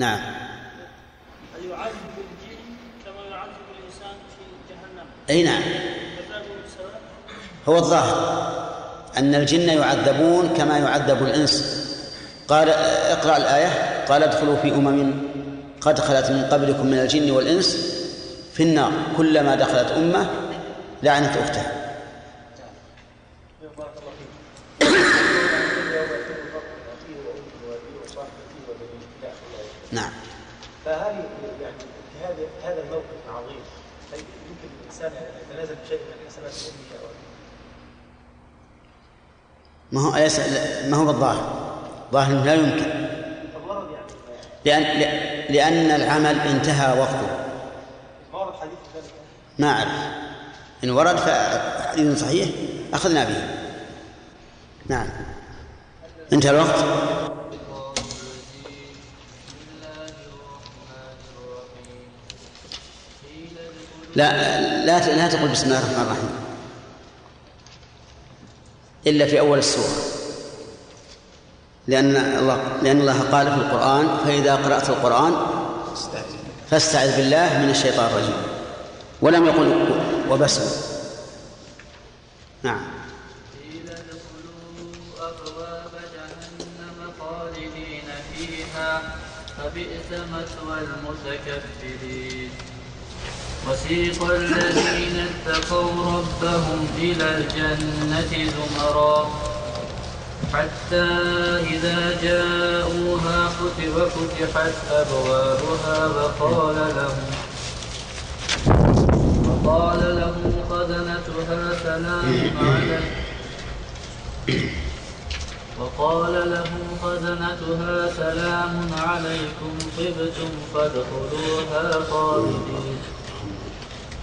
نعم. يعذب الجن كما يعذب الإنسان في جهنم. أي نعم. هو الظاهر أن الجن يعذبون كما يعذب الإنس. قال اقرأ الآية. قال ادخلوا في أمم قد خلت من قبلكم من الجن والإنس في النار. كلما دخلت أمة لعنت أختها نعم فهذه يعني في هذا هذا الموقف العظيم هل يمكن الانسان ان يتنازل بشيء من حسنات امه ما هو أليس ما هو بالظاهر ظاهر لا يمكن. لأن لأن العمل انتهى وقته. ما أعرف. إن ورد فحديث صحيح أخذنا به. نعم. انتهى الوقت. لا لا لا تقل بسم الله الرحمن الرحيم. إلا في أول السورة. لأن الله لأن الله قال في القرآن فإذا قرأت القرآن فاستعذ بالله من الشيطان الرجيم. ولم يقل وبس. نعم. أبواب جهنم خالدين فيها فبئس مثوى المتكبرين. وسيق الذين اتقوا ربهم إلى الجنة زمرا. حتى إذا جاءوها وفتحت أبوابها وقال لهم وقال لهم خزنتها سلام عليكم وقال لهم خزنتها سلام عليكم طبتم فادخلوها خالدين.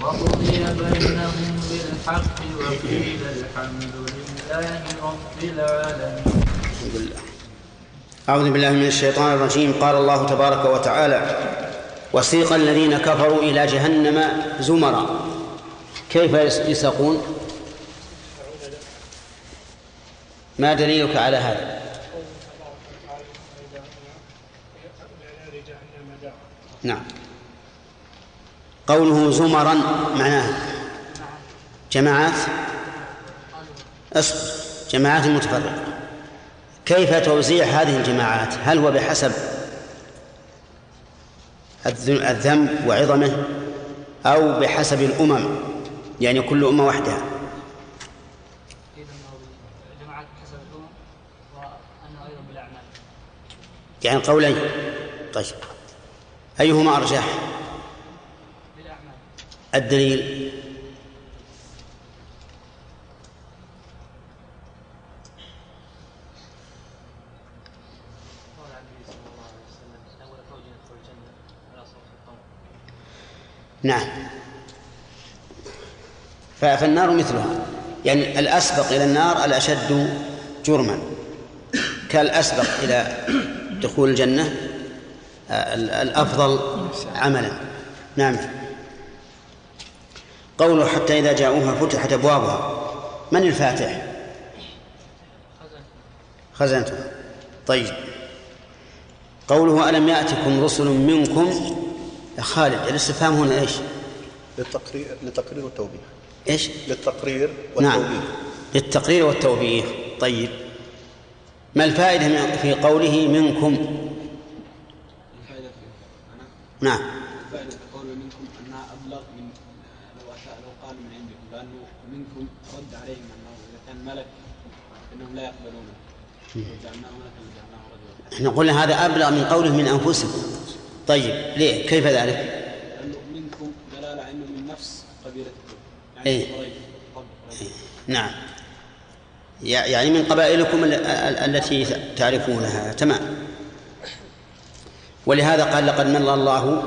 وقضي بينهم بالحق وقيل الحمد لله رب العالمين. أعوذ بالله من الشيطان الرجيم. قال الله تبارك وتعالى وسيق الذين كفروا إلى جهنم زمرا. كيف يساقون ما دليلك على هذا؟ نعم. قوله زمرا معناه جماعات أصبر جماعات متفرقة. كيف توزيع هذه الجماعات؟ هل هو بحسب الذنب وعظمه أو بحسب الأمم؟ يعني كل أمة وحدها. يعني قولين. طيب. أيهما أرجح؟ الدليل. نعم. فالنار مثلها. يعني الأسبق إلى النار الأشد جرما. كالأسبق إلى دخول الجنة الأفضل عملا. نعم. قوله حتى إذا جاءوها فتحت أبوابها. من الفاتح؟ خزنته طيب. قوله ألم يأتكم رسل منكم؟ خالد الاستفهام هنا؟ إيش؟ للتقرير للتقرير والتوبيخ. إيش؟ للتقرير والتوبيخ. نعم للتقرير والتوبيخ. طيب. ما الفائدة في قوله منكم؟ الفائدة نعم الفائدة في قوله منكم أنها أبلغ من لو لو قال من عندكم لأنه منكم رد عليهم أنه إذا كان ملك فإنهم لا يقبلونه. إحنا قلنا هذا أبلغ من قوله من أنفسكم. طيب ليه؟ كيف ذلك؟ لأنه منكم دلالة أنه من نفس قبيلتكم يعني إيه؟ نعم. يعني من قبائلكم التي تعرفونها. تمام. ولهذا قال لقد من الله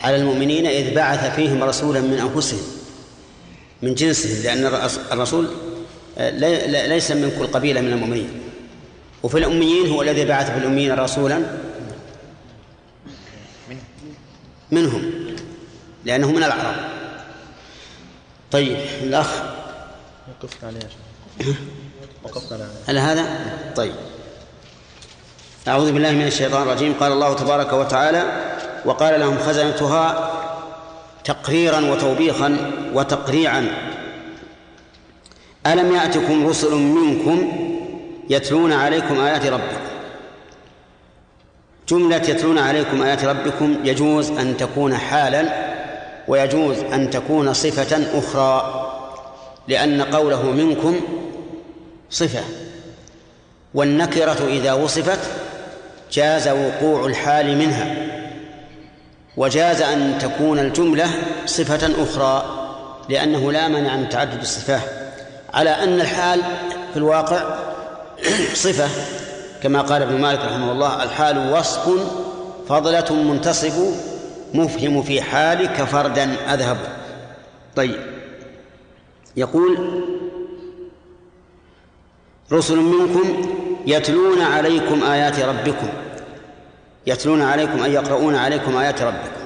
على المؤمنين إذ بعث فيهم رسولا من أنفسهم من جنسهم لأن الرسول ليس من كل قبيلة من المؤمنين. وفي الأميين هو الذي بعث في الأميين رسولا. منهم لأنه من العرب. طيب الأخ. وقفنا عليه وقفنا عليه. هل هذا؟ طيب. أعوذ بالله من الشيطان الرجيم. قال الله تبارك وتعالى وقال لهم خزنتها تقريرا وتوبيخا وتقريعا. ألم يأتكم رسل منكم يتلون عليكم آيات ربكم؟ جملة يتلون عليكم آيات ربكم يجوز أن تكون حالا ويجوز أن تكون صفة أخرى لأن قوله منكم صفة. والنكرة إذا وصفت جاز وقوع الحال منها وجاز أن تكون الجملة صفة أخرى لأنه لا مانع من تعدد الصفات. على أن الحال في الواقع صفة كما قال ابن مالك رحمه الله الحال وصف فضلة منتصب مفهم في حالك فردا أذهب. طيب. يقول رسل منكم يتلون عليكم آيات ربكم يتلون عليكم أي يقرؤون عليكم آيات ربكم.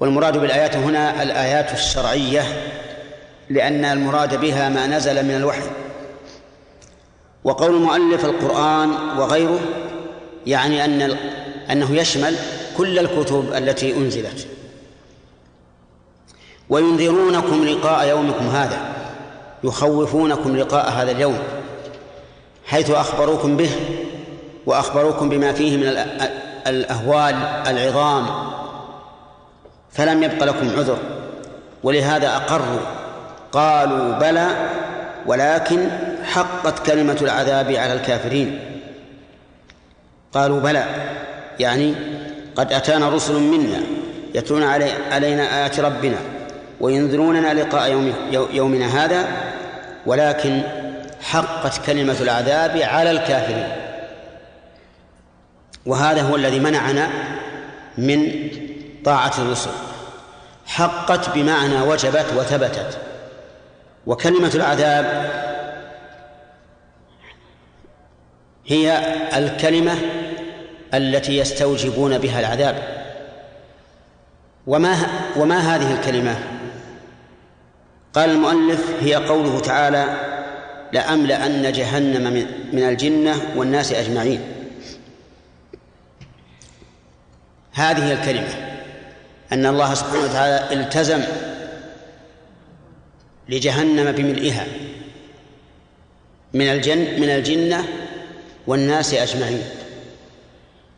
والمراد بالآيات هنا الآيات الشرعية لأن المراد بها ما نزل من الوحي. وقول المؤلف القرآن وغيره يعني أن أنه يشمل كل الكتب التي أنزلت. وينذرونكم لقاء يومكم هذا يخوفونكم لقاء هذا اليوم حيث أخبروكم به وأخبروكم بما فيه من الأهوال العظام. فلم يبق لكم عذر ولهذا أقروا قالوا بلى ولكن حقت كلمة العذاب على الكافرين. قالوا بلى يعني قد أتانا رسل منا يتلون علي علينا آيات ربنا وينذروننا لقاء يوم يومنا هذا ولكن حقت كلمة العذاب على الكافرين. وهذا هو الذي منعنا من طاعة الرسل. حقت بمعنى وجبت وثبتت. وكلمة العذاب هي الكلمة التي يستوجبون بها العذاب. وما وما هذه الكلمة؟ قال المؤلف هي قوله تعالى لأملأن جهنم من الجنة والناس أجمعين. هذه الكلمة أن الله سبحانه وتعالى التزم لجهنم بملئها. من الجن من الجنة والناس أجمعين.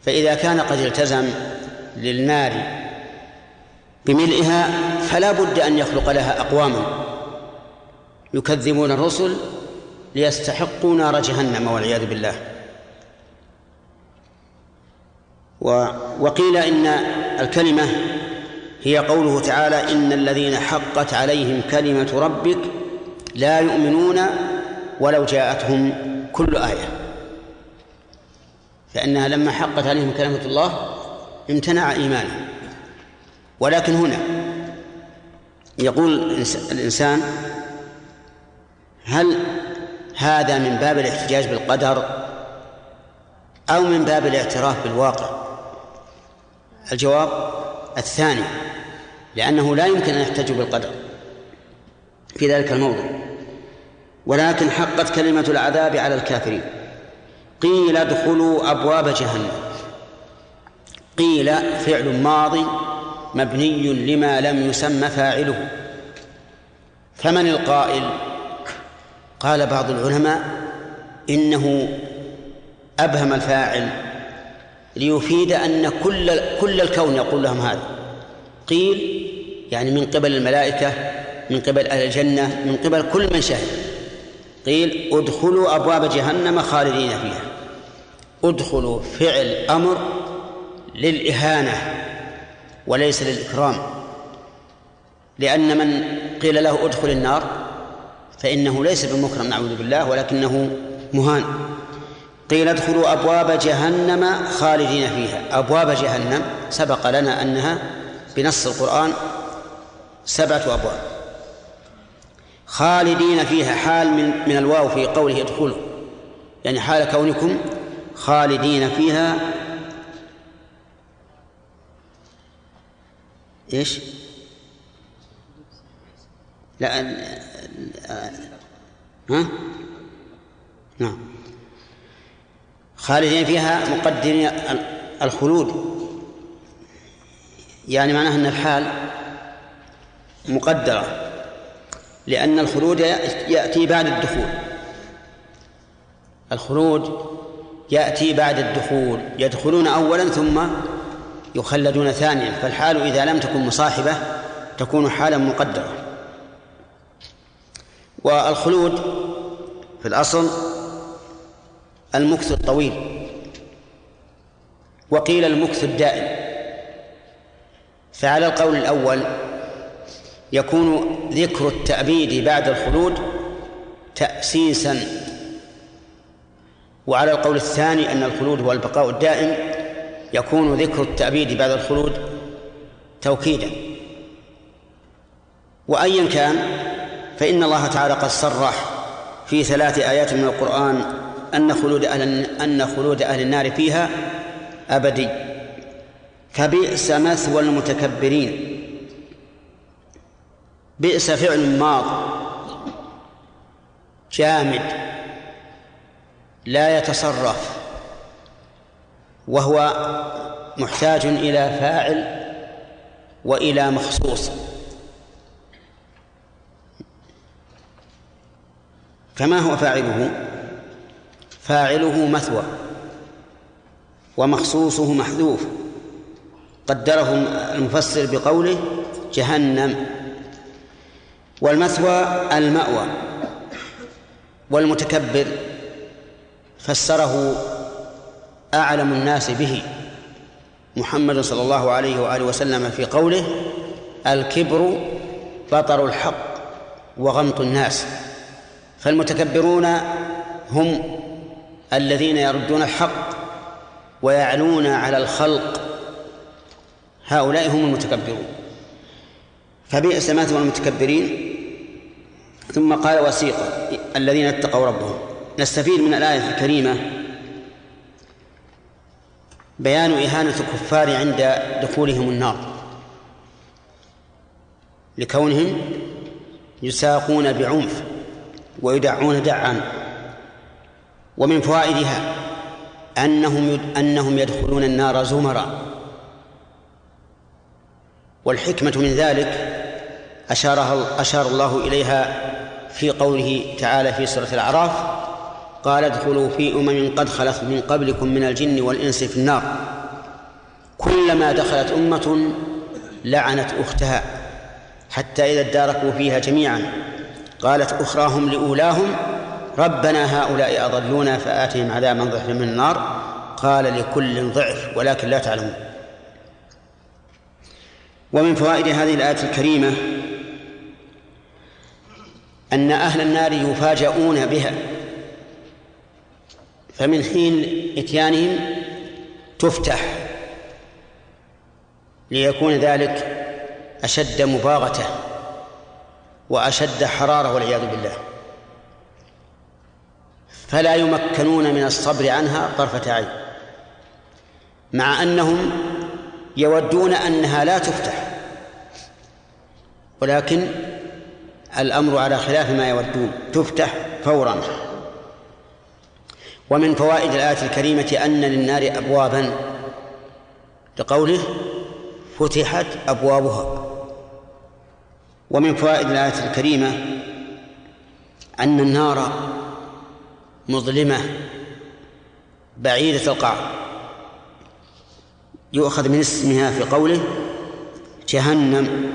فإذا كان قد التزم للنار بملئها فلا بد أن يخلق لها أقواما. يكذبون الرسل ليستحقوا نار جهنم والعياذ بالله. وقيل إن الكلمة هي قوله تعالى إن الذين حقت عليهم كلمة ربك لا يؤمنون ولو جاءتهم كل آية. فإنها لما حقت عليهم كلمة الله امتنع إيمانهم. ولكن هنا يقول الإنسان هل هذا من باب الاحتجاج بالقدر أو من باب الاعتراف بالواقع؟ الجواب الثاني لأنه لا يمكن أن يحتج بالقدر في ذلك الموضوع ولكن حقت كلمة العذاب على الكافرين. قيل ادخلوا أبواب جهنم. قيل فعل ماضي مبني لما لم يسمى فاعله. فمن القائل؟ قال بعض العلماء إنه أبهم الفاعل ليفيد أن كل كل الكون يقول لهم هذا. قيل يعني من قبل الملائكة من قبل أهل الجنة من قبل كل من شهد. قيل ادخلوا أبواب جهنم خالدين فيها. ادخلوا فعل أمر للإهانة وليس للإكرام. لأن من قيل له ادخل النار فإنه ليس بمكرم نعوذ بالله ولكنه مهان. قيل ادخلوا أبواب جهنم خالدين فيها. أبواب جهنم سبق لنا أنها بنص القرآن سبعة أبواب خالدين فيها حال من من الواو في قوله ادخلوا يعني حال كونكم خالدين فيها إيش؟ لا ها؟ نعم خالدين فيها مقدرين الخلود يعني معناها أن الحال مقدرة لأن الخلود يأتي بعد الدخول. الخلود يأتي بعد الدخول يدخلون أولا ثم يخلدون ثانيا. فالحال إذا لم تكن مصاحبة تكون حالا مقدرة. والخلود في الأصل المكث الطويل. وقيل المكث الدائم. فعلى القول الأول يكون ذكر التأبيد بعد الخلود تأسيسا. وعلى القول الثاني أن الخلود هو البقاء الدائم يكون ذكر التأبيد بعد الخلود توكيدا. وأيا كان فإن الله تعالى قد صرح في ثلاث آيات من القرآن أن خلود أهل أن خلود أهل النار فيها أبدي. فبئس مثوى المتكبرين. بئس فعل ماض. جامد. لا يتصرف. وهو محتاج إلى فاعل وإلى مخصوص. فما هو فاعله؟ فاعله مثوى. ومخصوصه محذوف. قدره المفسر بقوله جهنم. والمثوى المأوى والمتكبر فسره أعلم الناس به محمد صلى الله عليه وآله وسلم في قوله الكبر بطر الحق وغمط الناس فالمتكبرون هم الذين يردون الحق ويعلون على الخلق هؤلاء هم المتكبرون فبئس مثل المتكبرين ثم قال وسيق الذين اتقوا ربهم. نستفيد من الآية الكريمة. بيان إهانة الكفار عند دخولهم النار. لكونهم يساقون بعنف ويدعون دعا. ومن فوائدها أنهم أنهم يدخلون النار زمرا. والحكمة من ذلك أشارها أشار الله إليها في قوله تعالى في سورة الأعراف قال ادخلوا في أمم قد خلت من قبلكم من الجن والإنس في النار. كلما دخلت أمة لعنت أختها حتى إذا اداركوا فيها جميعا. قالت أخراهم لأولاهم ربنا هؤلاء أضلونا فآتهم عذابا ضعفا من النار. قال لكل ضعف ولكن لا تعلمون. ومن فوائد هذه الآية الكريمة أن أهل النار يفاجؤون بها. فمن حين إتيانهم تفتح ليكون ذلك أشد مباغتة وأشد حرارة والعياذ بالله. فلا يمكنون من الصبر عنها طرفة عين مع أنهم يودون أنها لا تفتح ولكن الأمر على خلاف ما يودون. تفتح فورا. ومن فوائد الآية الكريمة أن للنار أبوابا. لقوله فتحت أبوابها. ومن فوائد الآية الكريمة أن النار مظلمة. بعيدة القعر يؤخذ من اسمها في قوله جهنم.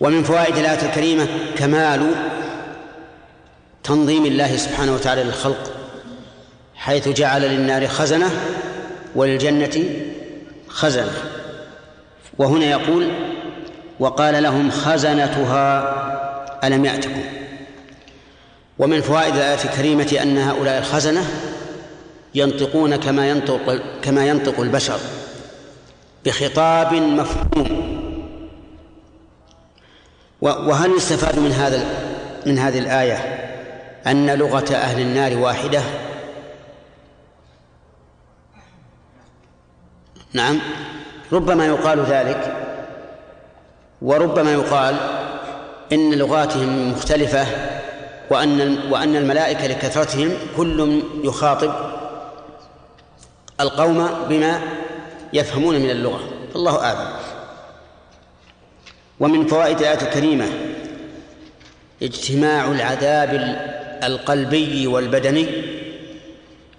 ومن فوائد الآية الكريمة كمال تنظيم الله سبحانه وتعالى للخلق حيث جعل للنار خزنة وللجنة خزنة. وهنا يقول وقال لهم خزنتها ألم يأتكم؟ ومن فوائد الآية الكريمة أن هؤلاء الخزنة ينطقون كما ينطق كما ينطق البشر بخطاب مفهوم. وهل يستفاد من هذا من هذه الآية أن لغة أهل النار واحدة؟ نعم. ربما يقال ذلك وربما يقال إن لغاتهم مختلفة وأن وأن الملائكة لكثرتهم كل يخاطب القوم بما يفهمون من اللغة. الله أعلم. ومن فوائد الآية الكريمة اجتماع العذاب القلبي والبدني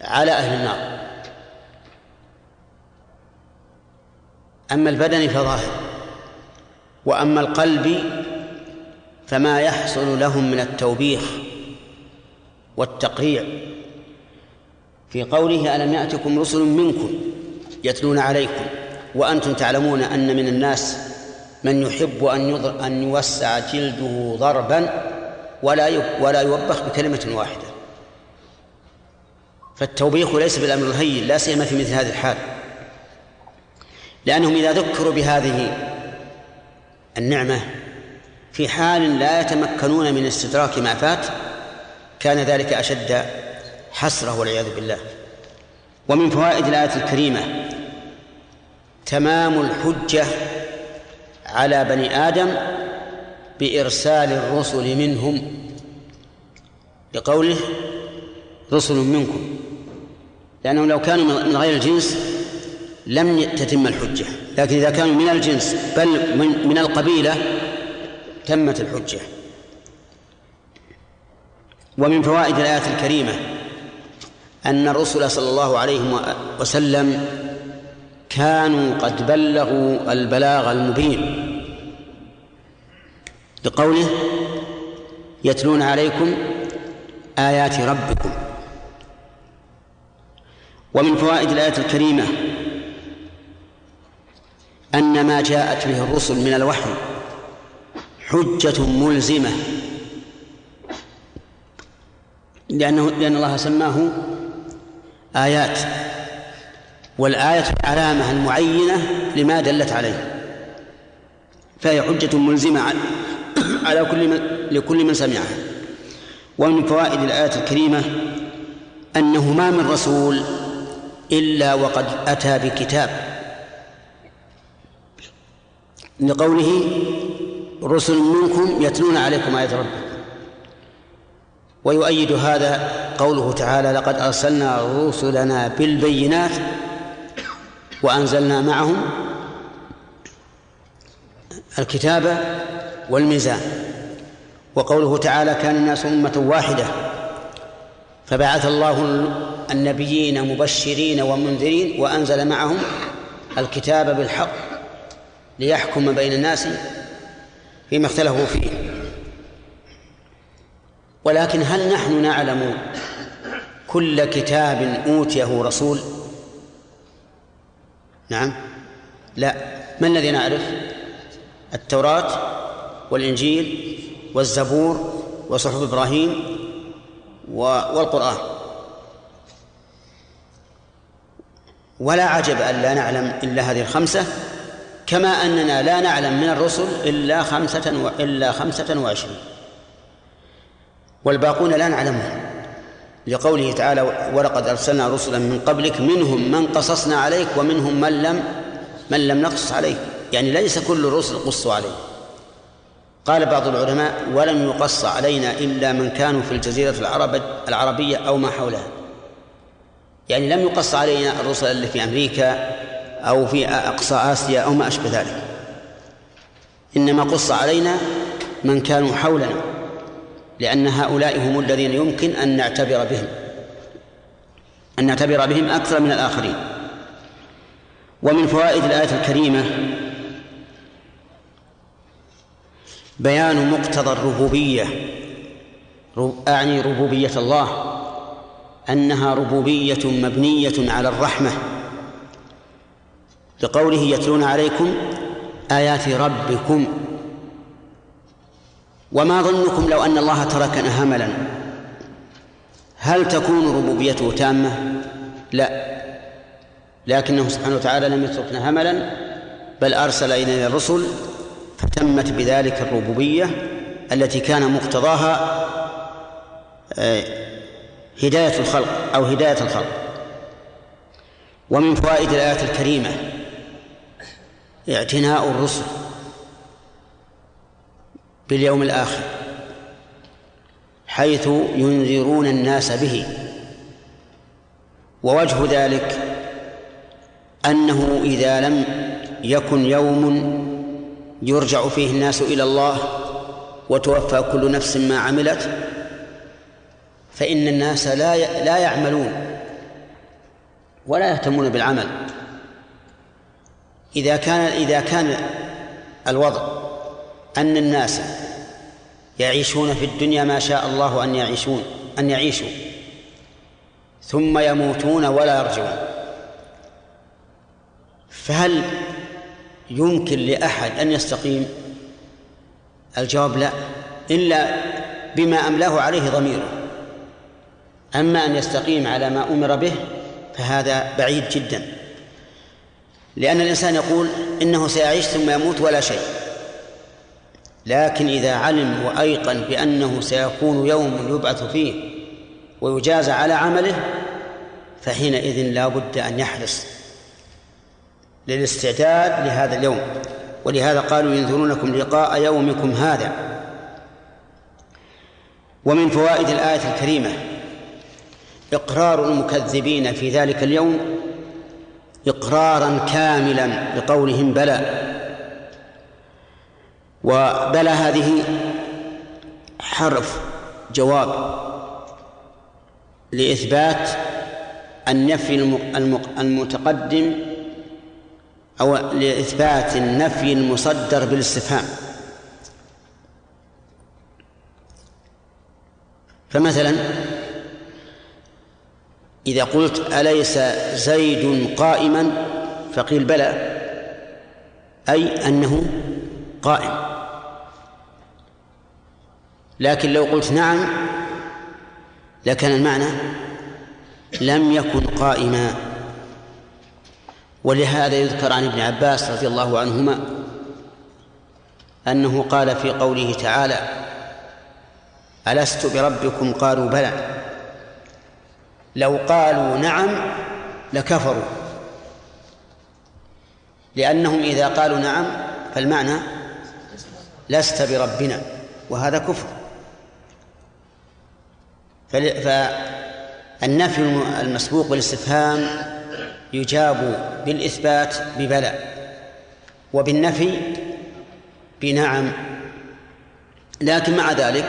على أهل النار. أما البدن فظاهر وأما القلب فما يحصل لهم من التوبيخ والتقريع. في قوله ألم يأتكم رسل منكم يتلون عليكم وأنتم تعلمون أن من الناس من يحب أن أن يوسع جلده ضربا ولا ولا يوبخ بكلمة واحدة. فالتوبيخ ليس بالأمر الهين لا سيما في مثل هذه الحال. لأنهم إذا ذكروا بهذه النعمة في حال لا يتمكنون من استدراك ما فات كان ذلك أشد حسرة والعياذ بالله. ومن فوائد الآية الكريمة تمام الحجة على بني آدم بإرسال الرسل منهم لقوله رسل منكم لأنهم لو كانوا من غير الجنس لم تتم الحجة لكن إذا كانوا من الجنس بل من, من القبيلة تمت الحجة. ومن فوائد الآية الكريمة أن الرسل صلى الله عليه وسلم كانوا قد بلغوا البلاغ المبين. لقوله يتلون عليكم آيات ربكم ومن فوائد الآية الكريمة أن ما جاءت به الرسل من الوحي حجة ملزمة لأنه لأن الله سماه آيات والآية العلامة المعينة لما دلت عليه فهي حجة ملزمة على كل من لكل من سمعها. ومن فوائد الآية الكريمة أنه ما من رسول إلا وقد أتى بكتاب. لقوله رسل منكم يتلون عليكم آيات ربكم. ويؤيد هذا قوله تعالى لقد أرسلنا رسلنا بالبينات وأنزلنا معهم الكتاب والميزان. وقوله تعالى كان الناس أمة واحدة فبعث الله النبيين مبشرين ومنذرين وأنزل معهم الكتاب بالحق ليحكم بين الناس فيما اختلفوا فيه. ولكن هل نحن نعلم كل كتاب أوتيه رسول؟ نعم. لا. ما الذي نعرف؟ التوراة والإنجيل والزبور وصحف إبراهيم والقرآن. ولا عجب أن لا نعلم إلا هذه الخمسة كما أننا لا نعلم من الرسل إلا خمسة و... إلا خمسة وعشرين. والباقون لا نعلمهم. لقوله تعالى ولقد أرسلنا رسلا من قبلك منهم من قصصنا عليك ومنهم من لم من لم نقص عليك. يعني ليس كل الرسل قصوا عليه قال بعض العلماء ولم يقص علينا إلا من كانوا في الجزيرة العرب العربية أو ما حولها. يعني لم يقص علينا الرسل اللي في أمريكا أو في أقصى آسيا أو ما أشبه ذلك. إنما قص علينا من كانوا حولنا لأن هؤلاء هم الذين يمكن أن نعتبر بهم أن نعتبر بهم أكثر من الآخرين. ومن فوائد الآية الكريمة بيان مقتضى الربوبية. أعني ربوبية الله أنها ربوبية مبنية على الرحمة. لقوله يتلون عليكم آيات ربكم. وما ظنكم لو أن الله تركنا هملا؟ هل تكون ربوبيته تامة؟ لا. لكنه سبحانه وتعالى لم يتركنا هملا بل أرسل إلينا الرسل فتمت بذلك الربوبية التي كان مقتضاها آه، هداية الخلق أو هداية الخلق. ومن فوائد الآية الكريمة اعتناء الرسل باليوم الآخر حيث ينذرون الناس به. ووجه ذلك أنه إذا لم يكن يوم يرجع فيه الناس إلى الله وتوفى كل نفس ما عملت فإن الناس لا لا يعملون ولا يهتمون بالعمل. إذا كان إذا كان الوضع أن الناس يعيشون في الدنيا ما شاء الله أن يعيشون أن يعيشوا ثم يموتون ولا يرجعون فهل يمكن لأحد أن يستقيم؟ الجواب لا إلا بما أملاه عليه ضميره. أما أن يستقيم على ما أمر به فهذا بعيد جدا. لأن الإنسان يقول إنه سيعيش ثم يموت ولا شيء. لكن إذا علم وأيقن بأنه سيكون يوم يبعث فيه ويجازى على عمله فحينئذ لا بد أن يحرص. للاستعداد لهذا اليوم. ولهذا قالوا ينذرونكم لقاء يومكم هذا. ومن فوائد الآية الكريمة إقرار المكذبين في ذلك اليوم إقرارا كاملا بقولهم بلى. وبلى هذه حرف جواب لإثبات النفي المتقدم أو لإثبات النفي المصدر بالاستفهام. فمثلا إذا قلت أليس زيد قائما؟ فقيل بلى أي أنه قائم. لكن لو قلت نعم لكان المعنى لم يكن قائما. ولهذا يذكر عن ابن عباس رضي الله عنهما أنه قال في قوله تعالى ألست بربكم؟ قالوا بلى. لو قالوا نعم لكفروا. لأنهم إذا قالوا نعم فالمعنى لست بربنا وهذا كفر. فالنفي المسبوق بالاستفهام يجاب بالإثبات ببلى وبالنفي بنعم. لكن مع ذلك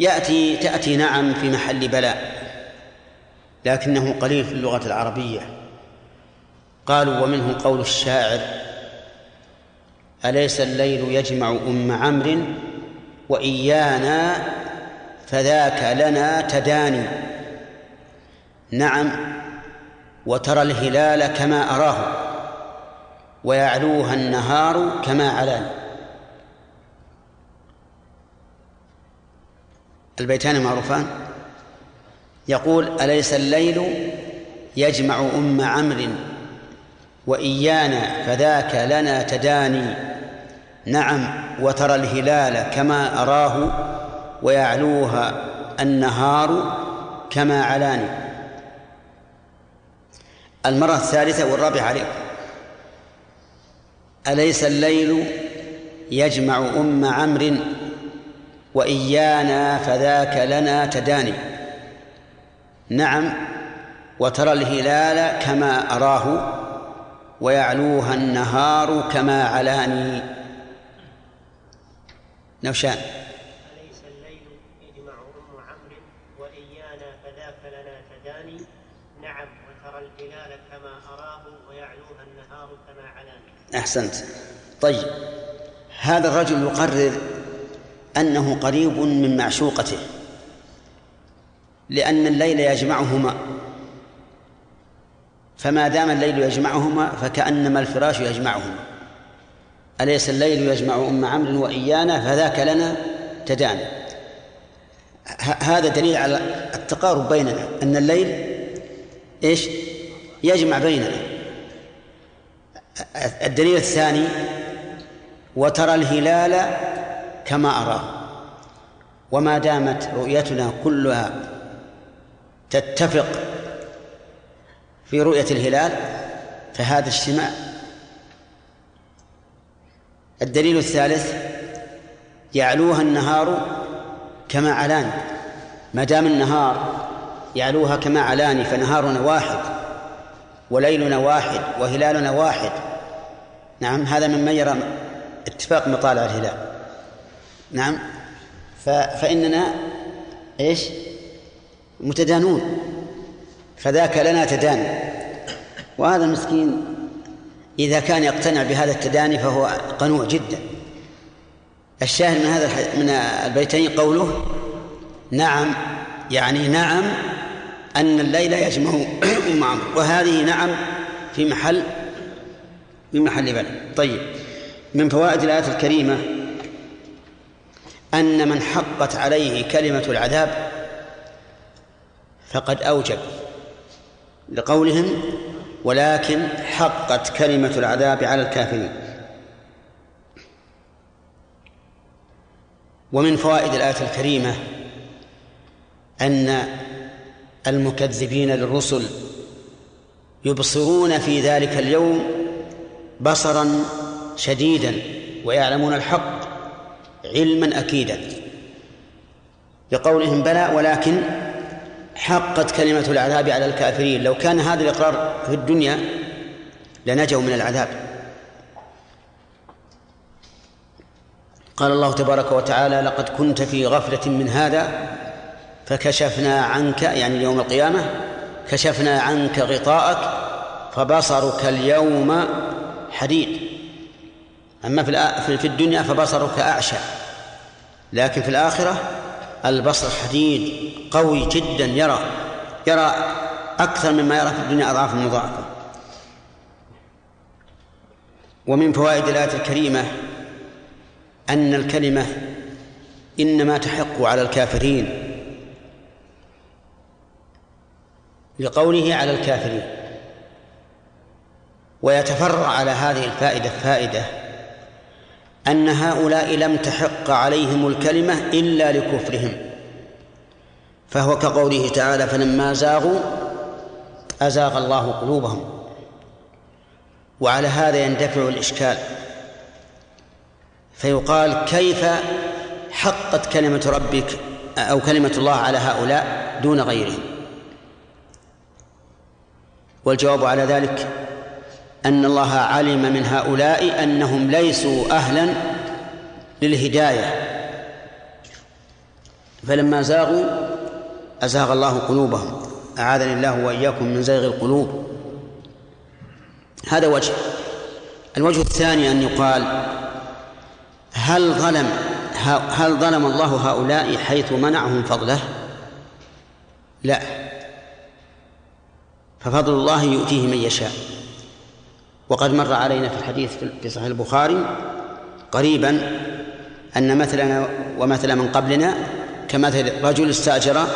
يأتي تأتي نعم في محل بلاء لكنه قليل في اللغة العربية. قالوا ومنه قول الشاعر أليس الليل يجمع أم عمرو وإيانا فذاك لنا تداني؟ نعم وترى الهلال كما أراه ويعلوها النهار كما علاني البيتان معروفان؟ يقول أليس الليل يجمع أم عمرو وإيانا فذاك لنا تداني؟ نعم وترى الهلال كما أراه ويعلوها النهار كما علاني المرة الثالثة والرابعة عليكم أليس الليل يجمع أم عمرو وإيانا فذاك لنا تداني؟ نعم وترى الهلال كما أراه ويعلوها النهار كما علاني. نوشان أليس الليل يجمع أم عمرو وإيانا فذاك لنا تداني نعم وترى الهلال كما أراه ويعلوها النهار كما علاني أحسنت. طيب هذا الرجل يقرر أنه قريب من معشوقته لأن الليل يجمعهما. فما دام الليل يجمعهما فكأنما الفراش يجمعهما. أليس الليل يجمع أم عمرو وإيانا؟ فذاك لنا تداني هذا دليل على التقارب بيننا أن الليل إيش؟ يجمع بيننا. الدليل الثاني وترى الهلال كما أراه وما دامت رؤيتنا كلها تتفق في رؤية الهلال فهذا اجتماع. الدليل الثالث يعلوها النهار كما علان ما دام النهار يعلوها كما علاني فنهارنا واحد. وليلنا واحد وهلالنا واحد. نعم هذا ممن يرى اتفاق مطالع الهلال. نعم فإننا إيش؟ متدانون. فذاك لنا تداني وهذا المسكين إذا كان يقتنع بهذا التداني فهو قنوع جدا. الشاهد من هذا من البيتين قوله نعم يعني نعم أن الليل يجمع أم عمرو وهذه نعم في محل في محل بلد طيب. من فوائد الآية الكريمة أن من حقت عليه كلمة العذاب فقد أوجب لقولهم ولكن حقت كلمة العذاب على الكافرين. ومن فوائد الآية الكريمة أن المكذبين للرسل يبصرون في ذلك اليوم بصرا شديدا ويعلمون الحق علما أكيدا. لقولهم بلى ولكن حقت كلمة العذاب على الكافرين. لو كان هذا الإقرار في الدنيا لنجوا من العذاب. قال الله تبارك وتعالى لقد كنت في غفلة من هذا فكشفنا عنك يعني يوم القيامة كشفنا عنك غطاءك فبصرك اليوم حديد. أما في في الدنيا فبصرك أعشى. لكن في الآخرة البصر حديد قوي جدا يرى يرى أكثر مما يرى في الدنيا أضعاف مضاعفة. ومن فوائد الآية الكريمة أن الكلمة إنما تحق على الكافرين. لقوله على الكافرين. ويتفرع على هذه الفائدة فائدة أن هؤلاء لم تحق عليهم الكلمة إلا لكفرهم. فهو كقوله تعالى فلما زاغوا أزاغ الله قلوبهم. وعلى هذا يندفع الإشكال. فيقال كيف حقت كلمة ربك أو كلمة الله على هؤلاء دون غيرهم؟ والجواب على ذلك أن الله علم من هؤلاء أنهم ليسوا أهلا للهداية. فلما زاغوا أزاغ الله قلوبهم. أعاذني الله وإياكم من زيغ القلوب. هذا وجه. الوجه الثاني أن يقال هل ظلم هل ظلم الله هؤلاء حيث منعهم فضله؟ لا. ففضل الله يؤتيه من يشاء. وقد مر علينا في الحديث في صحيح البخاري قريبا أن مثلنا ومثل من قبلنا كمثل رجل استأجر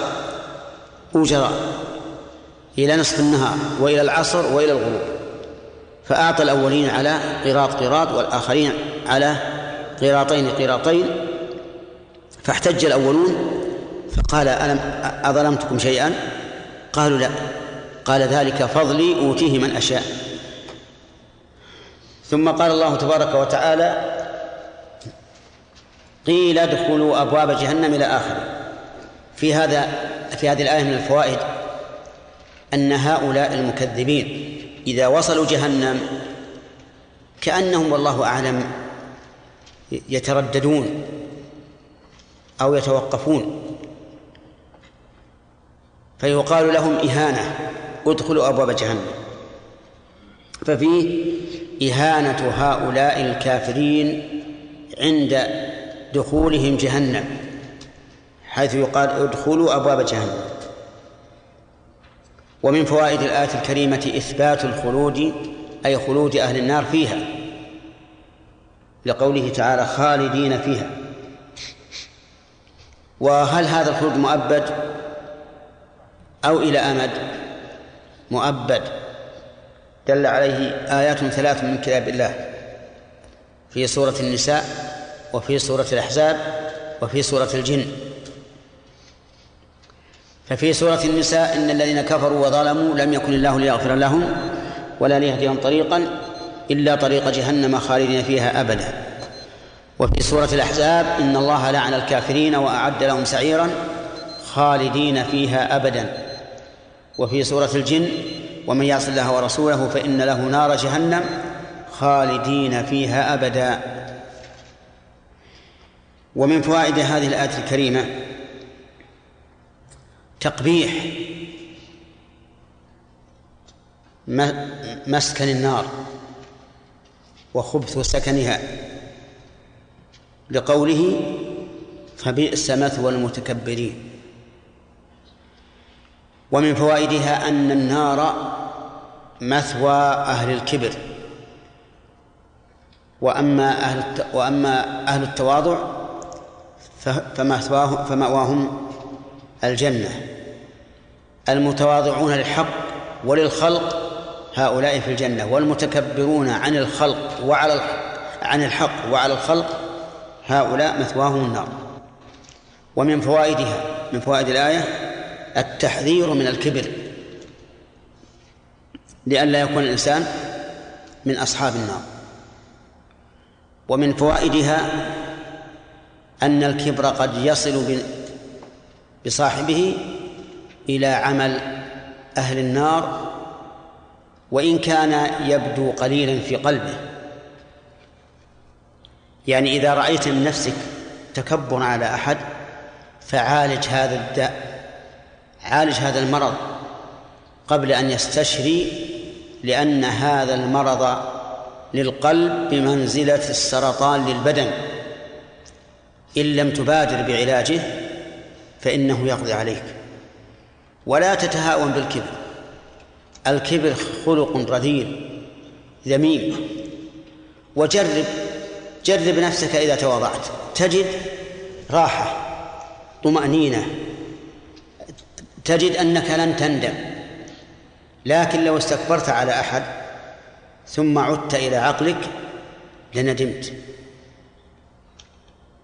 أجراء إلى نصف النهار وإلى العصر وإلى الغروب فأعطى الأولين على قراط قراط والآخرين على قراطين قراطين فاحتج الأولون فقال ألم أظلمتكم شيئا؟ قالوا لا. قال ذلك فضلي أوتيه من أشاء. ثم قال الله تبارك وتعالى قيل ادخلوا أبواب جهنم إلى آخره. في هذا في هذه الآية من الفوائد أن هؤلاء المكذبين إذا وصلوا جهنم كأنهم والله أعلم يترددون أو يتوقفون. فيقال لهم إهانة. ادخلوا أبواب جهنم. ففيه إهانة هؤلاء الكافرين عند دخولهم جهنم حيث يقال ادخلوا أبواب جهنم. ومن فوائد الآية الكريمة إثبات الخلود أي خلود أهل النار فيها لقوله تعالى خالدين فيها. وهل هذا الخلود مؤبد أو إلى أمد؟ مؤبد دل عليه آيات ثلاث من كتاب الله في سورة النساء وفي سورة الأحزاب وفي سورة الجن. ففي سورة النساء إن الذين كفروا وظلموا لم يكن الله ليغفر لهم ولا ليهديهم طريقا إلا طريق جهنم خالدين فيها أبدا. وفي سورة الأحزاب إن الله لعن الكافرين وأعد لهم سعيرا خالدين فيها أبدا. وفي سورة الجن ومن يعص الله ورسوله فإن له نار جهنم خالدين فيها أبدا. ومن فوائد هذه الآية الكريمة تقبيح مسكن النار وخبث سكنها لقوله فبئس مثوى المتكبرين. ومن فوائدها أن النار مثوى أهل الكبر. وأما أهل وأما أهل التواضع فمأواهم فمأواهم الجنة. المتواضعون للحق وللخلق هؤلاء في الجنة والمتكبرون عن الخلق وعلى عن الحق وعلى الخلق هؤلاء مثواهم النار. ومن فوائدها من فوائد الآية التحذير من الكبر لئلا يكون الإنسان من أصحاب النار. ومن فوائدها أن الكبر قد يصل بصاحبه إلى عمل أهل النار وإن كان يبدو قليلا في قلبه. يعني إذا رأيت من نفسك تكبر على أحد فعالج هذا الداء عالج هذا المرض قبل أن يستشري لأن هذا المرض للقلب بمنزلة السرطان للبدن. إن لم تبادر بعلاجه فإنه يقضي عليك. ولا تتهاون بالكبر. الكبر خلق رذيل ذميم. وجرب جرب نفسك إذا تواضعت. تجد راحة طمأنينة تجد أنك لن تندم. لكن لو استكبرت على أحد ثم عدت إلى عقلك لندمت.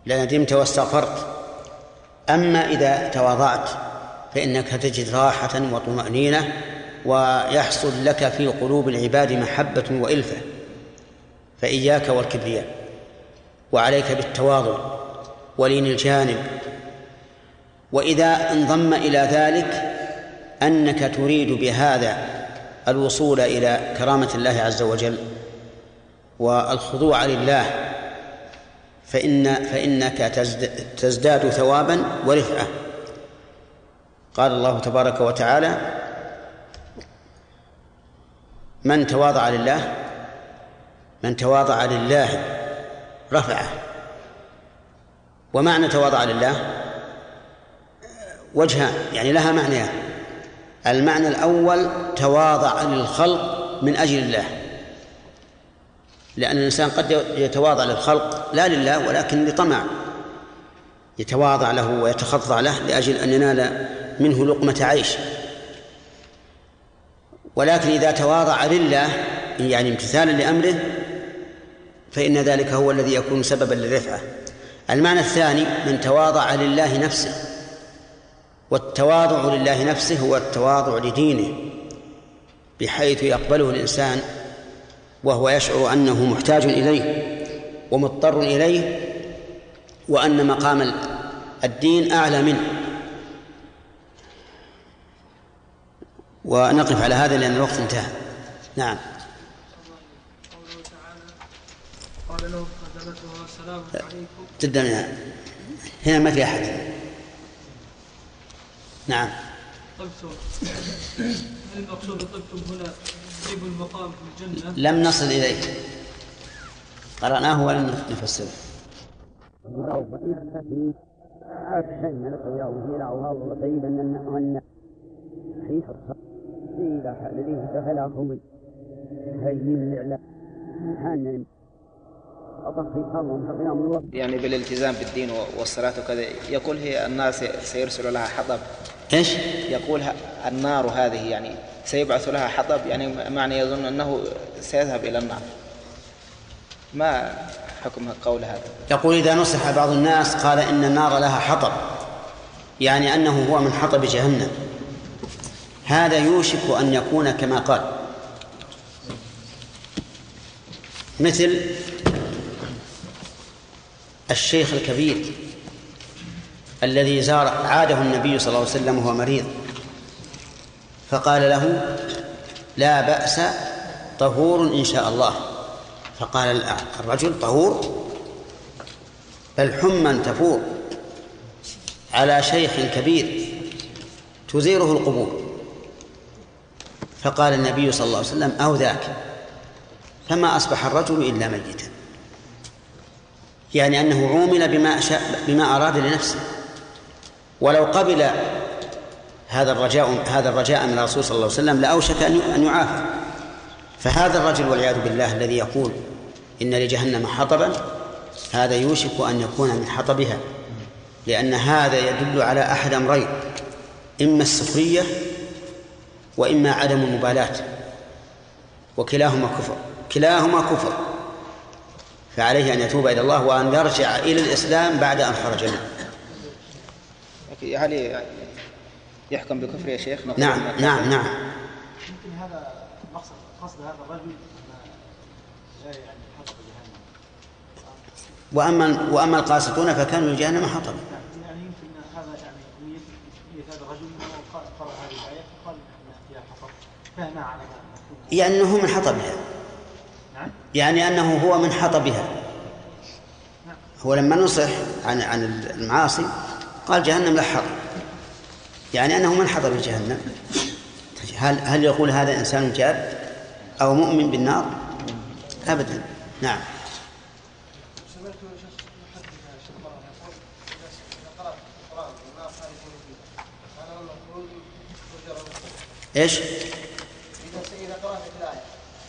لندمت واستغفرت. أما إذا تواضعت فإنك تجد راحة وطمأنينة ويحصل لك في قلوب العباد محبة وإلفة. فإياك والكبرياء. وعليك بالتواضع. ولين الجانب. وإذا انضم إلى ذلك أنك تريد بهذا الوصول إلى كرامة الله عز وجل والخضوع لله فإن فإنك تزداد ثوابا ورفعة. قال الله تبارك وتعالى من تواضع لله من تواضع لله رفعه. ومعنى تواضع لله؟ وجهان يعني لها معنيان. المعنى الأول تواضع للخلق من أجل الله. لأن الإنسان قد يتواضع للخلق لا لله ولكن لطمع. يتواضع له ويتخضع له لأجل أن ينال منه لقمة عيش. ولكن إذا تواضع لله يعني امتثالا لأمره فإن ذلك هو الذي يكون سببا للرفعة المعنى الثاني من تواضع لله نفسه. والتواضع لله نفسه هو التواضع لدينه بحيث يقبله الإنسان وهو يشعر أنه محتاج إليه ومضطر إليه وأن مقام الدين أعلى منه. ونقف على هذا لأن الوقت انتهى. نعم. قوله تعالى قال لهم خزنتها السلام عليكم. جدا. هنا ما في أحد. نعم. طبتم هل المقصود طبتم هنا طيب المقام في الجنة؟ لم نصل إليه. قرأناه ولم نفسره. يعني بالالتزام بالدين والصلاة وكذا. يقول هي النار سيرسل لها حطب. إيش؟ يقول النار هذه يعني سيبعث لها حطب. يعني معنى يظن أنه سيذهب إلى النار. ما حكم قول هذا؟ يقول إذا نصح بعض الناس قال إن النار لها حطب. يعني أنه هو من حطب جهنم. هذا يوشك أن يكون كما قال. مثل الشيخ الكبير الذي زار عاده النبي صلى الله عليه وسلم وهو مريض فقال له لا بأس طهور إن شاء الله. فقال الرجل طهور؟ بل حما تفور على شيخ كبير تزيره القبور. فقال النبي صلى الله عليه وسلم أو ذاك فما أصبح الرجل إلا ميتا. يعني أنه عومل بما شاء بما أراد لنفسه. ولو قبل هذا الرجاء هذا الرجاء من الرسول صلى الله عليه وسلم لأوشك أن يعافى. فهذا الرجل والعياذ بالله الذي يقول إن لجهنم حطبا هذا يوشك أن يكون من حطبها. لأن هذا يدل على أحد أمرين إما السخرية وإما عدم المبالاة وكلاهما كفر كلاهما كفر. فعليه أن يتوب إلى الله وأن يرجع إلى الإسلام بعد أن خرج منه. هل يحكم بكفر يا شيخ؟ نعم نعم نعم. يمكن هذا مقصد قصد هذا الرجل يعني حطب جهنم. وأما وأما القاسطون فكانوا لجهنم حطبا يعني يمكن هذا يعني هذا الرجل انه قرأ هذه الآية فقال ان فيها حطب. فهمها على يعني أنه من حطبها. نعم يعني أنه هو من حطبها هو لما نصح عن عن المعاصي قال جهنم لا حطب يعني أنه من حطب جهنم هل هل يقول هذا إنسان جاد أو مؤمن بالنار؟ أبدا. نعم. إيش؟ إذا إذا قرأت الآية.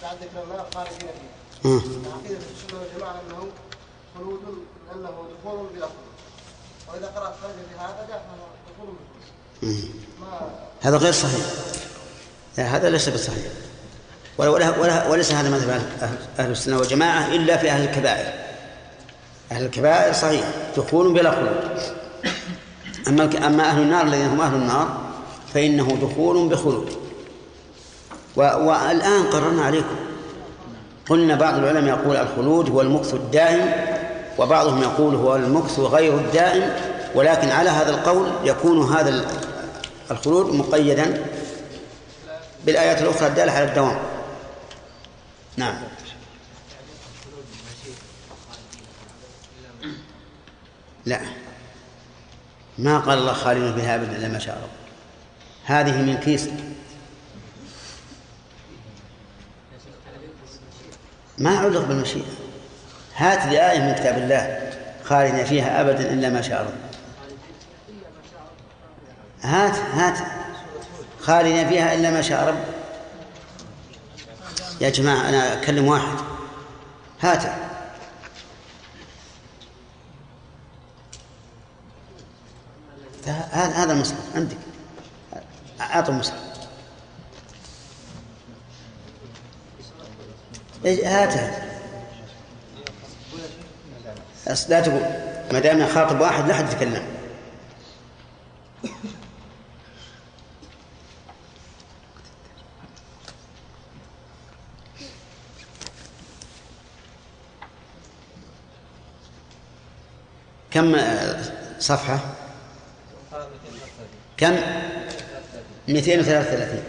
بعد ذكر النار خارجين فيه مم. عقيدة السنة والجماعة أنه خلود أنه دخول بلا خلود وإذا قرأت خارج في هذا جاء دخول بخلود هذا غير صحيح. لا هذا ليس بصحيح. ولا ولا وليس هذا مذهب أهل السنة والجماعة إلا في أهل الكبائر. أهل الكبائر صحيح دخول بلا خلود. أما أما أهل النار الذين هم أهل النار فإنه دخول بخلود. والآن قررنا عليكم. قلنا بعض العلماء يقول الخلود هو المكث الدائم وبعضهم يقول هو المكث غير الدائم ولكن على هذا القول يكون هذا ال- الخلود مقيدا بالآيات الأخرى الدالة على الدوام. نعم. لا. ما قال الله خالد بها أبدا إلا ما شاء رب هذه من كيس ما علق بالمشيئة. هات لي آية من كتاب الله خالدين فيها أبدا إلا ما شاء رب هات هات. خالدين فيها إلا ما شاء رب. يا جماعة أنا أكلم واحد. هات. هذا هذا المصحف عندك. أعطوا المصحف. هاتها. لا تقول. ما دام خاطب واحد لا حد يتكلم. كم صفحة؟ كم؟ 233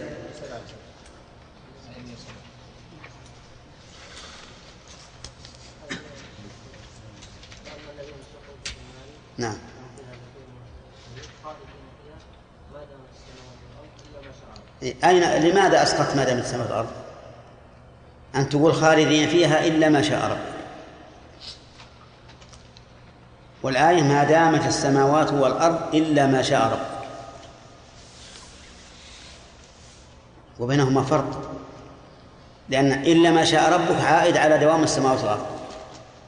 نعم أين لماذا أسقطت ما دامت السماء والأرض؟ أن تقول خالدين فيها إلا ما شاء رب والآية ما دامت السماوات والأرض إلا ما شاء رب وبينهما فرق. لأن إلا ما شاء ربك عائد على دوام السماوات والأرض.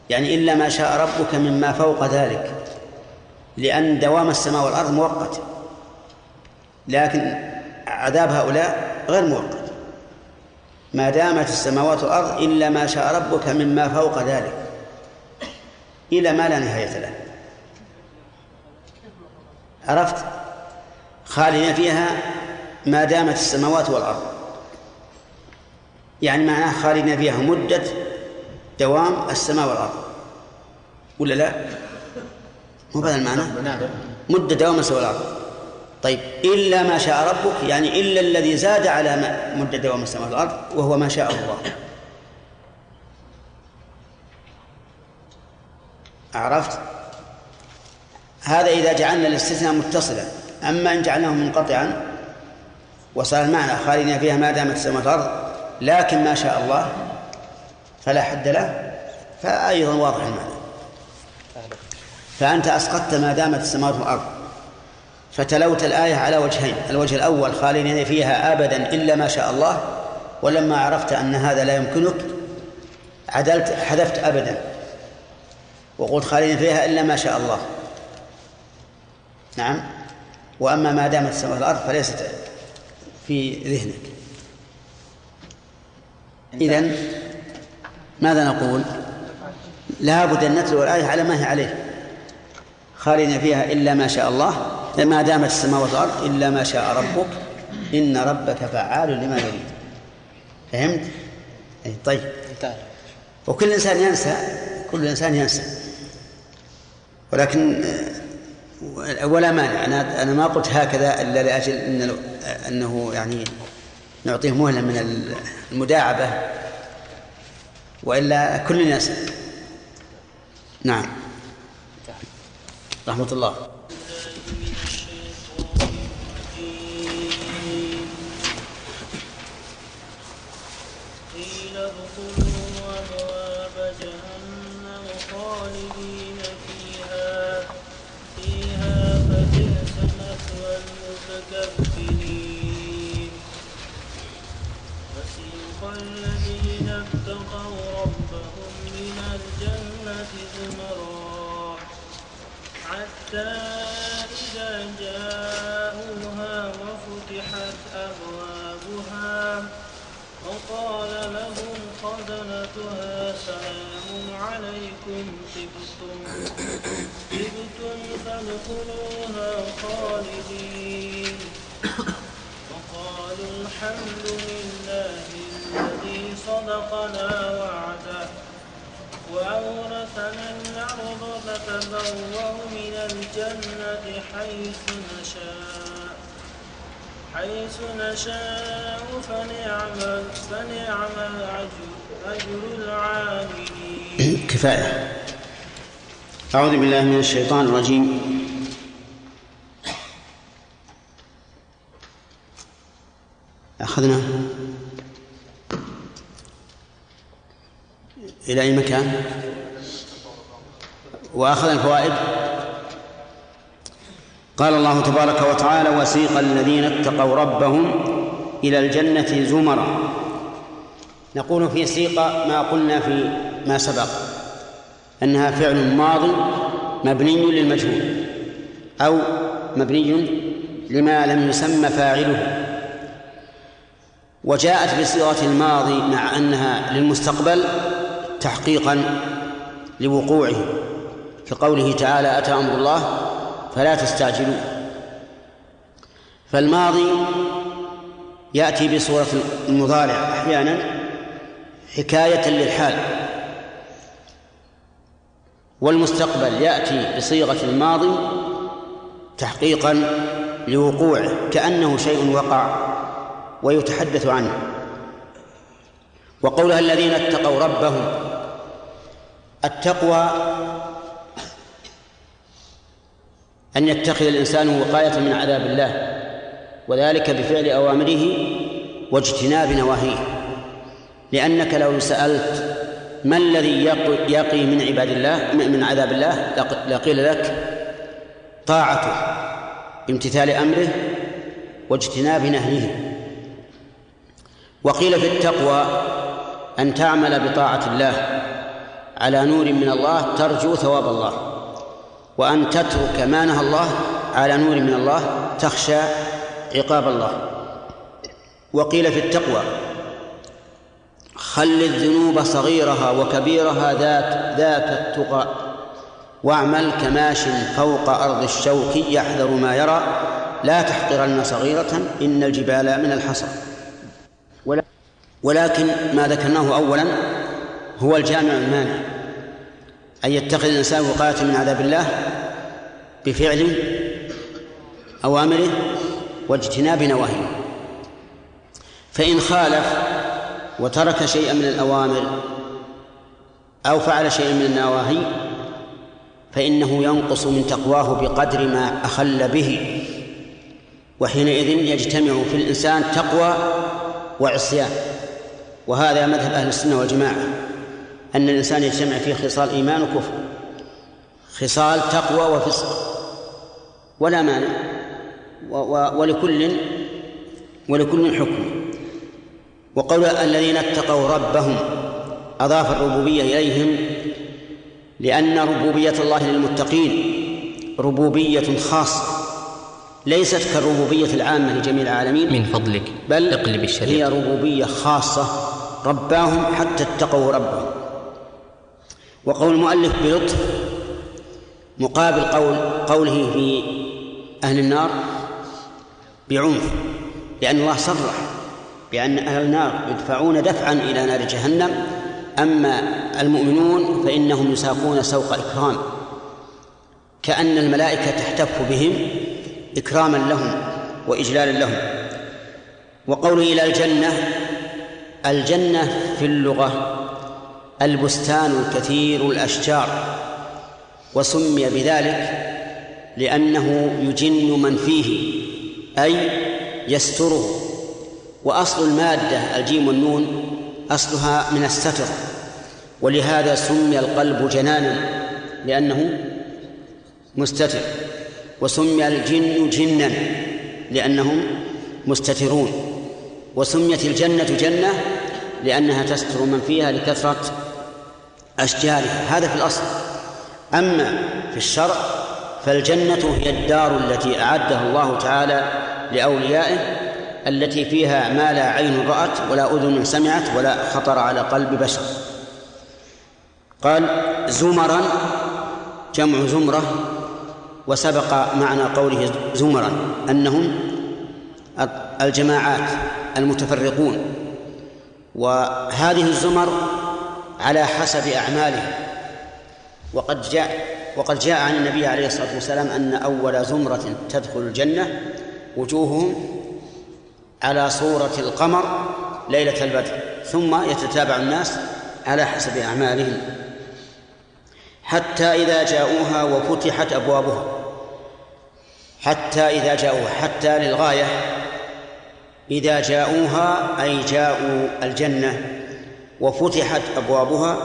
يعني إلا ما شاء ربك مما فوق ذلك. لأن دوام السماء والأرض مؤقت. لكن عذاب هؤلاء غير مؤقت ما دامت السماوات والأرض إلا ما شاء ربك مما فوق ذلك. إلى ما لا نهاية له. عرفت؟ خالدين فيها ما دامت السماوات والأرض. يعني معناه خالدين فيها مدة دوام السماء والأرض. ولا لا؟ مو بهذا المعنى؟ مدة دوام السماء والأرض. طيب إلا ما شاء ربك يعني إلا الذي زاد على مدة دوام السماء والأرض وهو ما شاء الله. عرفت؟ هذا إذا جعلنا الاستثناء متصلا. أما إن جعلناه منقطعا وصار المعنى خالدين فيها ما دامت السماء والأرض لكن ما شاء الله فلا حد له فأيضا واضح المعنى؟ فأنت أسقطت ما دامت السماوات والأرض فتلوت الآية على وجهين الوجه الأول خالدين فيها أبدا إلا ما شاء الله ولما عرفت أن هذا لا يمكنك عدلت حذفت أبدا وقلت خالدين فيها إلا ما شاء الله. نعم. وأما ما دامت السماوات والأرض فليست في ذهنك. إذن ماذا نقول؟ لا بد أن نتلو الآية على ما هي عليه. خالدين فيها إلا ما شاء الله. ما دامت السماوات والأرض إلا ما شاء ربك إن ربك فعال لما يريد. فهمت؟ أي طيب. وكل إنسان ينسى كل إنسان ينسى. ولكن ولا مانع. أنا أنا ما قلت هكذا إلا لأجل إن أنه يعني نعطيه مهلة من المداعبة. وإلا كل الناس نعم. رحمة الله. حتى إذا جاءوها وفتحت أبوابها وقال لهم خزنتها سلام عليكم طبتم فادخلوها خالدين. وقالوا الحمد لله الذي صدقنا وعده وأورثنا الأرض نتبوأ من الجنة حيث نشاء. حيث نشاء فنعم فنعم أجر, العاملين. كفاية. أعوذ بالله من الشيطان الرجيم. أخذنا إلى أي مكان؟ وأخذ الفوائد؟ قال الله تبارك وتعالى وسيق الذين اتقوا ربهم إلى الجنة زمرا. نقول في سيق ما قلنا في ما سبق أنها فعل ماض مبني للمجهول أو مبني لما لم يسمى فاعله. وجاءت بصيغة الماضي مع أنها للمستقبل تحقيقا لوقوعه كقوله تعالى أتى أمر الله فلا تستعجلوا. فالماضي يأتي بصورة المضارع أحيانا حكاية للحال. والمستقبل يأتي بصيغة الماضي تحقيقا لوقوعه كأنه شيء وقع ويتحدث عنه. وقولها الذين اتقوا ربهم التقوى أن يتخذ الإنسان وقاية من عذاب الله وذلك بفعل أوامره واجتناب نواهيه. لأنك لو سألت ما الذي يقي من عباد الله من عذاب الله لقيل لك طاعته امتثال أمره واجتناب نهيه. وقيل في التقوى أن تعمل بطاعة الله على نور من الله ترجو ثواب الله. وأن تترك ما نهى الله على نور من الله تخشى عقاب الله. وقيل في التقوى خل الذنوب صغيرها وكبيرها ذات ذاك التقى واعمل كماش فوق أرض الشوك يحذر ما يرى لا تحقرن صغيرة إن الجبال من الحصى. ولكن ما ذكرناه أولا هو الجامع المانع. أن يتخذ الإنسان وقاية من عذاب الله بفعل أوامره واجتناب نواهيه. فإن خالف وترك شيئا من الأوامر أو فعل شيئا من النواهي فإنه ينقص من تقواه بقدر ما أخل به. وحينئذ يجتمع في الإنسان تقوى وعصيان. وهذا مذهب أهل السنة والجماعة. أن الإنسان يجتمع فيه خصال إيمان وكفر. خصال تقوى وفسق. ولا مانع. ولكل ولكل حكم. وقول الذين اتقوا ربهم أضاف الربوبية إليهم لأن ربوبية الله للمتقين ربوبية خاصة ليست كالربوبية العامة لجميع العالمين. من فضلك بل اقلب الشريط هي ربوبية خاصة. رباهم حتى اتقوا ربهم. وقول المؤلف بلطف مقابل قول قوله في أهل النار بعنف لأن الله صرح بأن أهل النار يدفعون دفعا إلى نار جهنم أما المؤمنون فإنهم يساقون سوق إكرام كأن الملائكة تحتف بهم إكراما لهم وإجلالا لهم. وقوله إلى الجنة الجنة في اللغة البستان الكثير الأشجار وسمي بذلك لأنه يجن من فيه أي يستره وأصل المادة الجيم والنون أصلها من الستر ولهذا سمي القلب جنانا لأنه مستتر وسمي الجن جنا لأنهم مستترون وسميت الجنة جنة لأنها تستر من فيها لكثرة أشجارها هذا في الأصل. أما في الشرع فالجنة هي الدار التي أعدها الله تعالى لأوليائه التي فيها ما لا عين رأت ولا أذن سمعت ولا خطر على قلب بشر. قال زمرا جمع زمرة وسبق معنى قوله زمرا أنهم الجماعات المتفرقون. وهذه الزمر على حسب أعمالهم وقد جاء وقد جاء عن النبي عليه الصلاة والسلام أن أول زمرة تدخل الجنة وجوههم على صورة القمر ليلة البدر ثم يتتابع الناس على حسب أعمالهم حتى إذا جاءوها وفتحت أبوابها. حتى إذا جاءوها حتى للغاية إذا جاءوها أي جاءوا الجنة. وفتحت أبوابها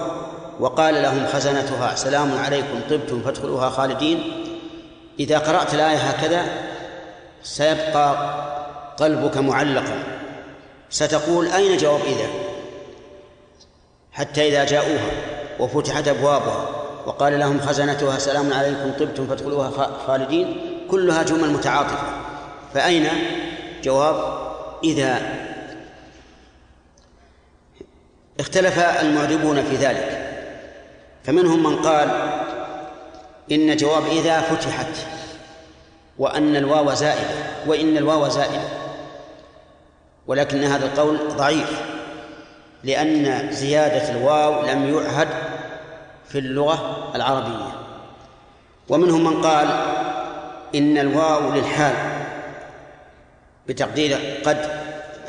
وقال لهم خزنتها سلام عليكم طبتم فادخلوها خالدين. إذا قرأت الآية هكذا سيبقى قلبك معلقا. ستقول أين جواب إذا؟ حتى إذا جاءوها وفتحت أبوابها وقال لهم خزنتها سلام عليكم طبتم فادخلوها خالدين. كلها جمل متعاطفة. فأين جواب إذا؟ اختلف المعربون في ذلك. فمنهم من قال إن جواب إذا فتحت وأن الواو زائدة وإن الواو زائدة. ولكن هذا القول ضعيف لأن زيادة الواو لم يعهد في اللغة العربية. ومنهم من قال إن الواو للحال بتقدير قد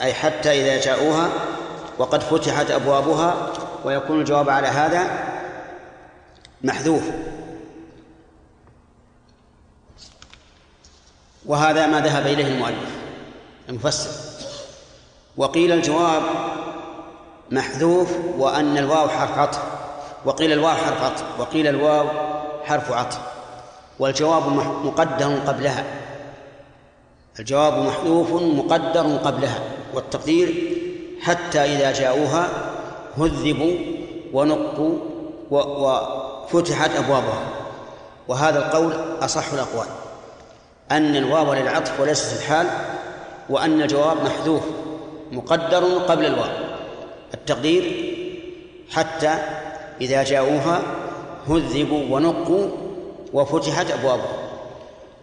أي حتى إذا جاءوها وقد فتحت أبوابها ويكون الجواب على هذا محذوف. وهذا ما ذهب إليه المؤلف المفسر. وقيل الجواب محذوف وأن الواو حرف عطف. وقيل الواو حرف عطف. وقيل الواو حرف عطف. والجواب مقدر قبلها. الجواب محذوف مقدر قبلها. والتقدير حتى إذا جاءوها هذبوا ونقوا وفتحت أبوابها. وهذا القول أصح الأقوال. أن الواو للعطف وليست الحال وأن الجواب محذوف مقدر قبل الواو. التقدير حتى إذا جاءوها هذبوا ونقوا وفتحت أبوابها.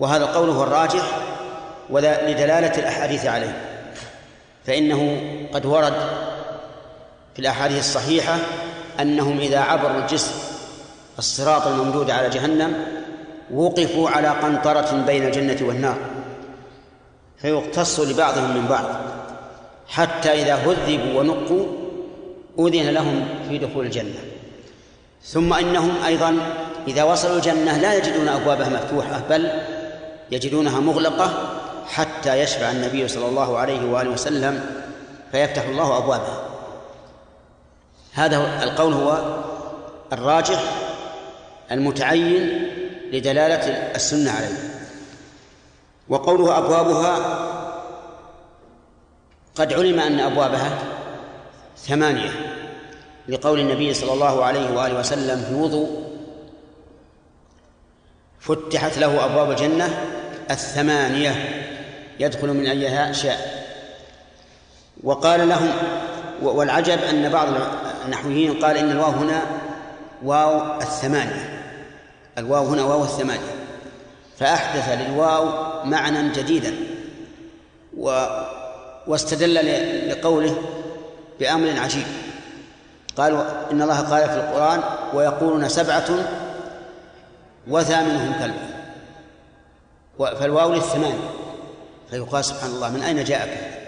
وهذا القول هو الراجح لدلالة الأحاديث عليه. فإنه قد ورد في الأحاديث الصحيحة أنهم إذا عبروا الجسر الصراط الممدود على جهنم وقفوا على قنطرة بين الجنة والنار فيقتص لبعضهم من بعض حتى إذا هذبوا ونقوا أذن لهم في دخول الجنة. ثم إنهم أيضا إذا وصلوا الجنة لا يجدون أبوابها مفتوحة بل يجدونها مغلقة حتى يشفع النبي صلى الله عليه وآله وسلم فيفتح الله أبوابها هذا القول هو الراجح المتعين لدلالة السنة عليه. وقوله أبوابها قد علم أن أبوابها ثمانية لقول النبي صلى الله عليه وآله وسلم في وضوء فتحت له أبواب الجنة الثمانية يدخل من أيها شاء. وقال لهم والعجب أن بعض النحويين قال إن الواو هنا واو الثمانية. الواو هنا واو الثمانية. فأحدث للواو معنى جديدا. و واستدل لقوله بأمر عجيب. قالوا إن الله قال في القرآن ويقولون سبعة وثامنهم كلبهم فالواو للثمانية. فيقال سبحان الله من أين جاءك؟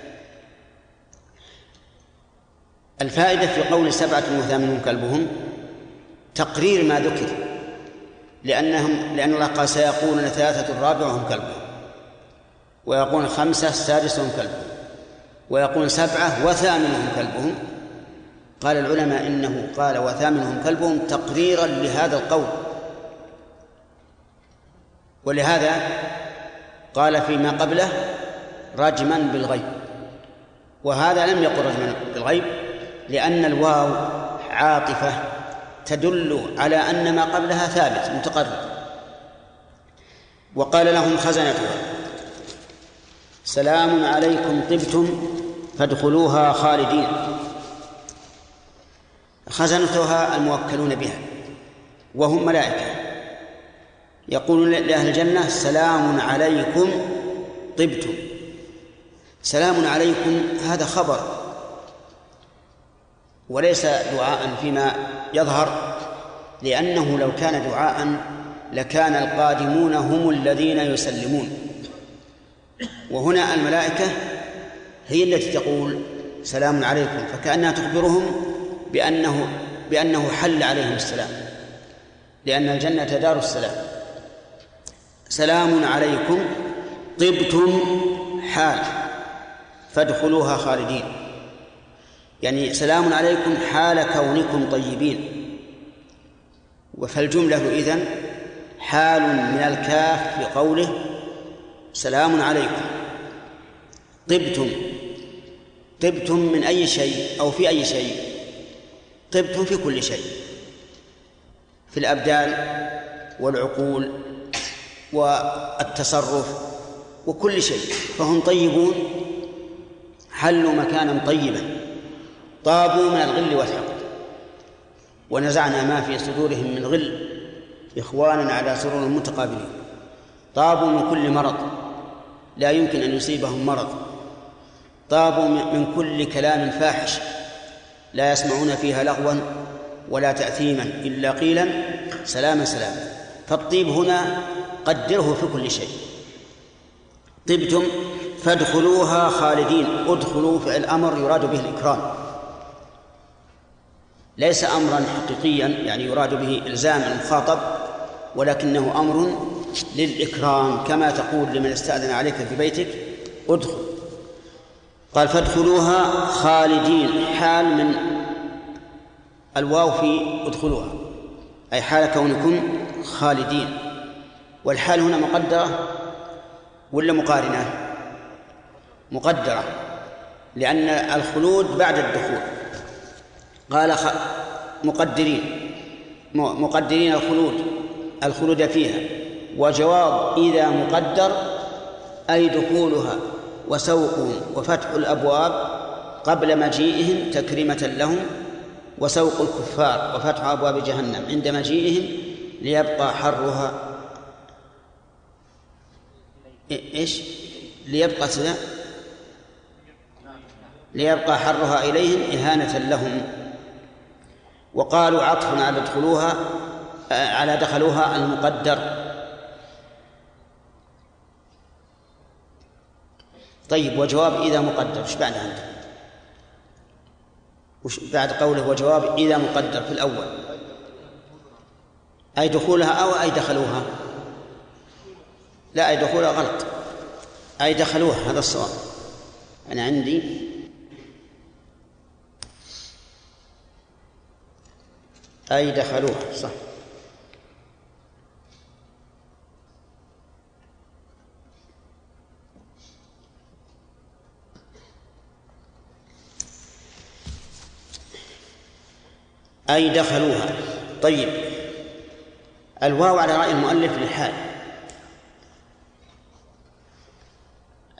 الفائدة في قول سبعة وثامنهم كلبهم تقرير ما ذكر لأنهم لأن الله قال سيقولون ثلاثة رابعهم كلبهم ويقول خمسة سادسهم كلبهم ويقول سبعة وثامنهم كلبهم. قال العلماء إنه قال وثامنهم كلبهم تقريرا لهذا القول. ولهذا قال فيما قبله رجما بالغيب. وهذا لم يقل رجما بالغيب لأن الواو عاطفة تدل على أن ما قبلها ثابت متقرر. وقال لهم خزنتها سلام عليكم طبتم فادخلوها خالدين. خزنتها الموكلون بها وهم ملائكة. يقولون لأهل الجنة سلام عليكم طبتم. سلام عليكم هذا خبر. وليس دعاء فيما يظهر لأنه لو كان دعاء لكان القادمون هم الذين يسلمون. وهنا الملائكة هي التي تقول سلام عليكم فكأنها تخبرهم بأنه بأنه حل عليهم السلام لأن الجنة دار السلام. سلام عليكم. طبتم حال فادخلوها خالدين. يعني سلام عليكم حال كونكم طيبين. فالجملة إذن حال من الكاف في قوله سلام عليكم. طبتم طبتم من أي شيء أو في أي شيء؟ طبتم في كل شيء. في الأبدان والعقول والتصرف وكل شيء فهم طيبون حلوا مكانا طيبا طابوا من الغل والحقد. ونزعنا ما في صدورهم من غل إخوانا على سرور متقابلين. طابوا من كل مرض لا يمكن أن يصيبهم مرض. طابوا من كل كلام فاحش لا يسمعون فيها لغوا ولا تأثيما إلا قيلا سلاما سلاما. فالطيب هنا قدره في كل شيء. طبتم فادخلوها خالدين. ادخلوا في الامر يراد به الإكرام. ليس أمرا حقيقيا يعني يراد به الزام المخاطب ولكنه أمر للإكرام. كما تقول لمن استأذن عليك في بيتك ادخل. قال فادخلوها خالدين. حال من الواو في ادخلوها أي حال كونكم خالدين. والحال هنا مقدرة ولا مقارنة مقدرة لأن الخلود بعد الدخول قال. مقدرين مقدرين الخلود الخلود فيها وجواب إذا مقدر أي دخولها وسوقهم وفتح الأبواب قبل مجيئهم تكريمة لهم وسوق الكفار وفتح أبواب جهنم عند مجيئهم ليبقى حرها إيش؟ ليبقى سنة؟ ليبقى حرها إليهم إهانة لهم. وقالوا عطف على ادخلوها على دخلوها المقدر. طيب وجواب إذا مقدر. إيش بعد عندك؟ وش بعد قوله وجواب إذا مقدر في الأول؟ أي دخولها أو أي دخلوها؟ لا أي دخولها غلط أي دخلوها هذا الصواب. أنا عندي أي دخلوها صح. أي دخلوها. طيب. الواو على رأي المؤلف للحال.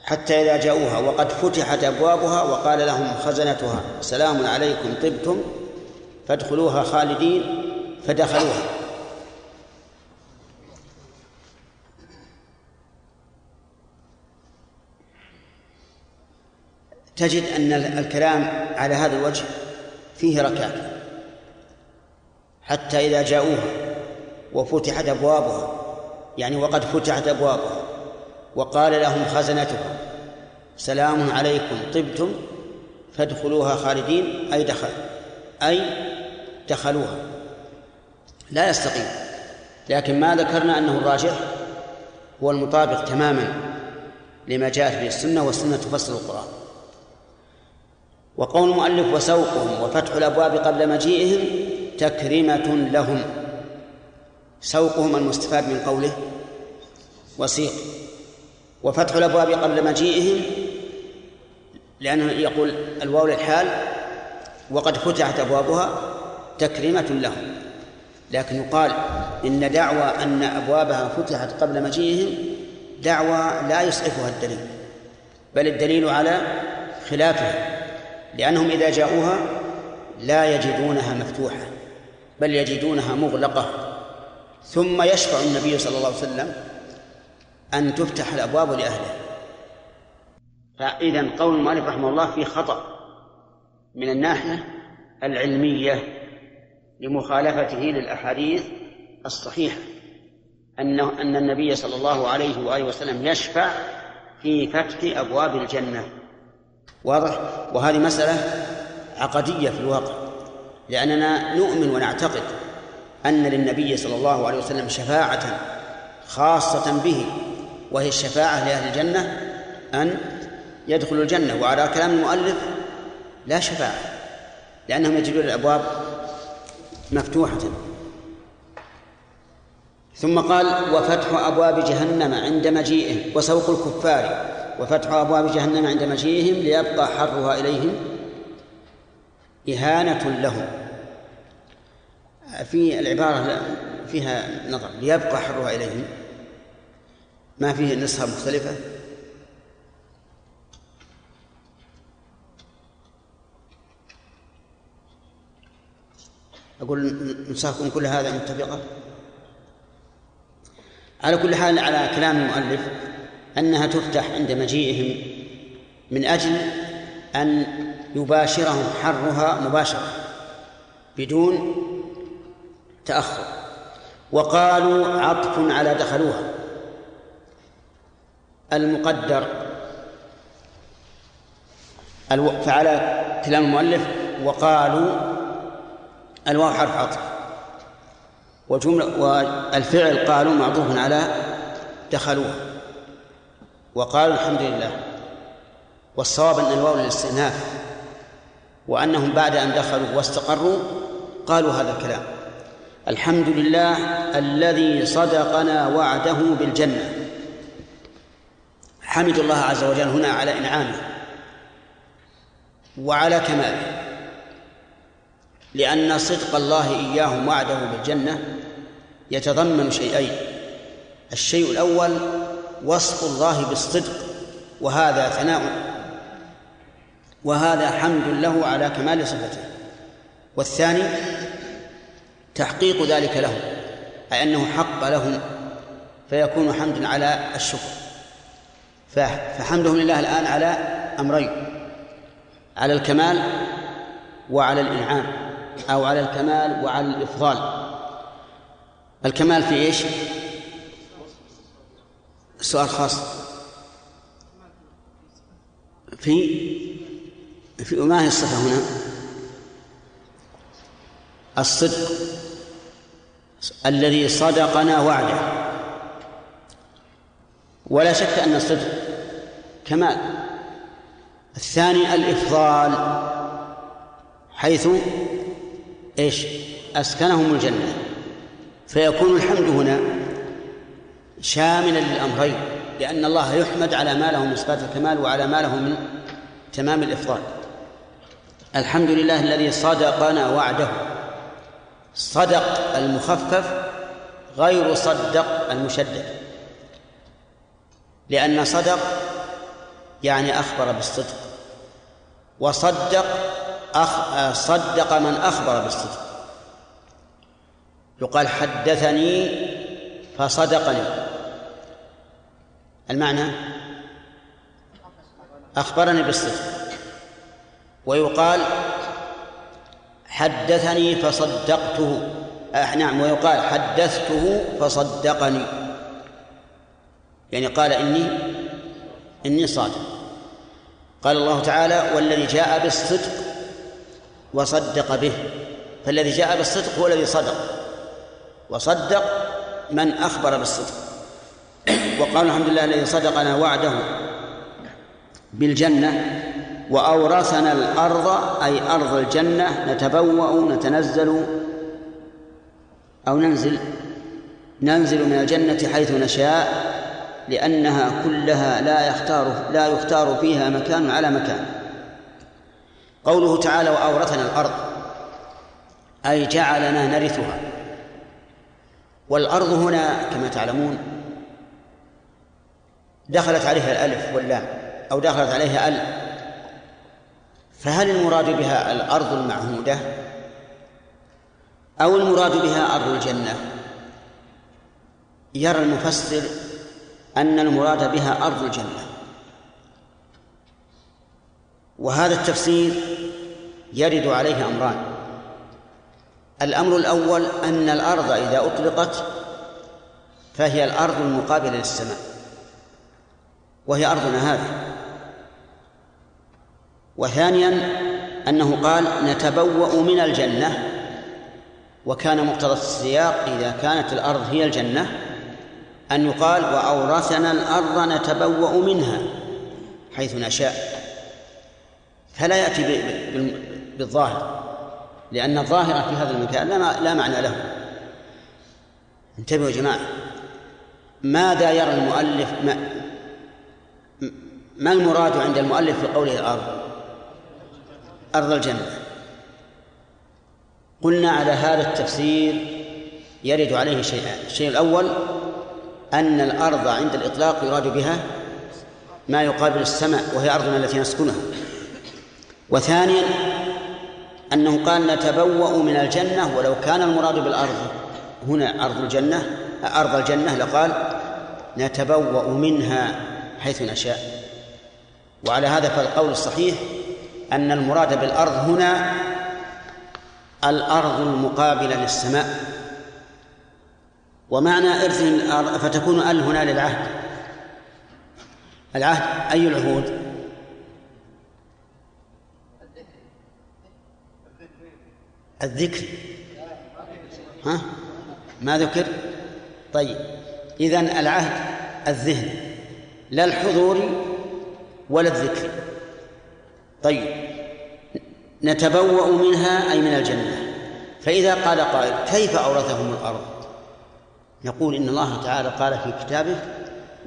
حتى إذا جاءوها وقد فتحت أبوابها وقال لهم خزنتها. سلام عليكم طبتم؟ فادخلوها خالدين فدخلوها. تجد أن الكلام على هذا الوجه فيه ركاكة حتى إذا جاءوها وفتحت أبوابها يعني وقد فتحت أبوابها وقال لهم خزنتها سلام عليكم. طبتم فادخلوها خالدين. أي دخل أي دخلوها. لا يستقيم. لكن ما ذكرنا أنه الراجح. هو المطابق تماما لما جاءت به السنة والسنة تفسر القرآن. وقول المؤلف وسوقهم وفتح الأبواب قبل مجيئهم تكرمة لهم. سوقهم المستفاد من قوله وسيق. وفتح الأبواب قبل مجيئهم لأنه يقول الواو للحال وقد فتحت أبوابها تكريمة لهم. لكن يقال إن دعوى أن أبوابها فتحت قبل مجيئهم دعوى لا يسعفها الدليل بل الدليل على خلافها لأنهم إذا جاءوها لا يجدونها مفتوحة بل يجدونها مغلقة. ثم يشفع النبي صلى الله عليه وسلم أن تفتح الأبواب لأهله. فإذا قول المؤلف رحمه الله فيه خطأ من الناحية العلمية لمخالفته للأحاديث الصحيحة. أنه أن النبي صلى الله عليه وآله وسلم يشفع في فتح أبواب الجنة. واضح؟ وهذه مسألة عقدية في الواقع. لأننا نؤمن ونعتقد أن للنبي صلى الله عليه وسلم شفاعة خاصة به وهي الشفاعة لأهل الجنة أن يدخلوا الجنة. وعلى كلام المؤلف لا شفاعة لأنهم يجدون الأبواب مفتوحة. ثم قال وفتح أبواب جهنم عند مجيئهم وسوق الكفار وفتح أبواب جهنم عند مجيئهم ليبقى حرها إليهم إهانة لهم. في العبارة فيها نظر ليبقى حرها إليهم. ما فيه نسخة مختلفة؟ أقول نسخكم كل هذا متفقة؟ على كل حال على كلام المؤلف أنها تفتح عند مجيئهم من أجل أن يباشرهم حرها مباشرة بدون تأخر. وقالوا عطف على دخلوها. المقدر. فعلى كلام المؤلف وقالوا الواو حرف عطف. والجملة والفعل قالوا معطوف على دخلوها وقالوا الحمد لله. والصواب أن الواو للاستئناف وأنهم بعد أن دخلوا واستقروا قالوا هذا الكلام. الحمد لله الذي صدقنا وعده بالجنة. حمدوا الله عز وجل هنا على إنعامه وعلى كماله لأن صدق الله إياهم وعده بالجنة يتضمن شيئين الشيء الأول وصف الله بالصدق وهذا ثناء وهذا حمد له على كمال صفته والثاني تحقيق ذلك له أي أنه حق لهم فيكون حمدا على الشكر. فحمدهم لله الآن على أمرين. على الكمال وعلى الإنعام أو على الكمال وعلى الإفضال. الكمال في إيش؟ سؤال خاص. في في ما هي الصفة هنا؟ الصدق الذي صدقنا وعده. ولا شك أن الصدق كمال. الثاني الإفضال حيث إيش؟ أسكنهم الجنة. فيكون الحمد هنا شاملا للأمرين لأن الله يحمد على ما له من صفات الكمال وعلى ما له من تمام الإفضال. الحمد لله الذي صدقنا وعده. صدق المخفف غير صدق المشدد. لأن صدق يعني أخبر بالصدق. وصدق أخ... صدق من أخبر بالصدق. يقال حدثني فصدقني. المعنى أخبرني بالصدق. ويقال حدثني فصدقته. آه نعم ويقال حدثته فصدقني. يعني قال إني إني صادق. قال الله تعالى والذي جاء بالصدق وصدق به. فالذي جاء بالصدق هو الذي صدق. وصدق من أخبر بالصدق. وقال الحمد لله الذي صدقنا وعده بالجنة وأورثنا الأرض أي أرض الجنة نتبوأ نتنزل أو ننزل ننزل من الجنة حيث نشاء. لأنها كلها لا يختار لا يختار فيها مكان على مكان. قوله تعالى وأورثنا الأرض أي جعلنا نرثها. والأرض هنا كما تعلمون دخلت عليها الألف واللام أو دخلت عليها ال. فهل المراد بها الأرض المعهودة؟ أو المراد بها أرض الجنة؟ يرى المفسر أن المراد بها أرض الجنة. وهذا التفسير يرد عليه أمران. الأمر الأول أن الأرض إذا أطلقت فهي الأرض المقابلة للسماء. وهي أرضنا هذه. وثانيا أنه قال نتبوأ من الجنة وكان مقتضى السياق إذا كانت الأرض هي الجنة أن يقال وأورثنا الأرض نتبوأ منها حيث نشاء. فلا يأتي بالظاهر لأن الظاهر في هذا المكان لا معنى له. انتبهوا يا جماعة. ماذا يرى المؤلف؟ ما, ما المراد عند المؤلف في قوله الأرض؟ أرض الجنة. قلنا على هذا التفسير يرد عليه شيئان الشيء الأول أن الأرض عند الإطلاق يراد بها ما يقابل السماء وهي أرضنا التي نسكنها. وثانيا أنه قال نتبوأ من الجنة ولو كان المراد بالأرض هنا أرض الجنة أرض الجنة لقال نتبوأ منها حيث نشاء. وعلى هذا فالقول الصحيح أن المراد بالأرض هنا الأرض المقابلة للسماء. ومعنى إرث فتكون ال هنا للعهد. العهد أي العهود؟ الذكر. ها؟ ما ذكر؟ طيب. إذن العهد الذهن لا الحضور ولا الذكر. طيب. نتبوأ منها أي من الجنة. فإذا قال قائل كيف أورثهم الأرض؟ نقول إن الله تعالى قال في كتابه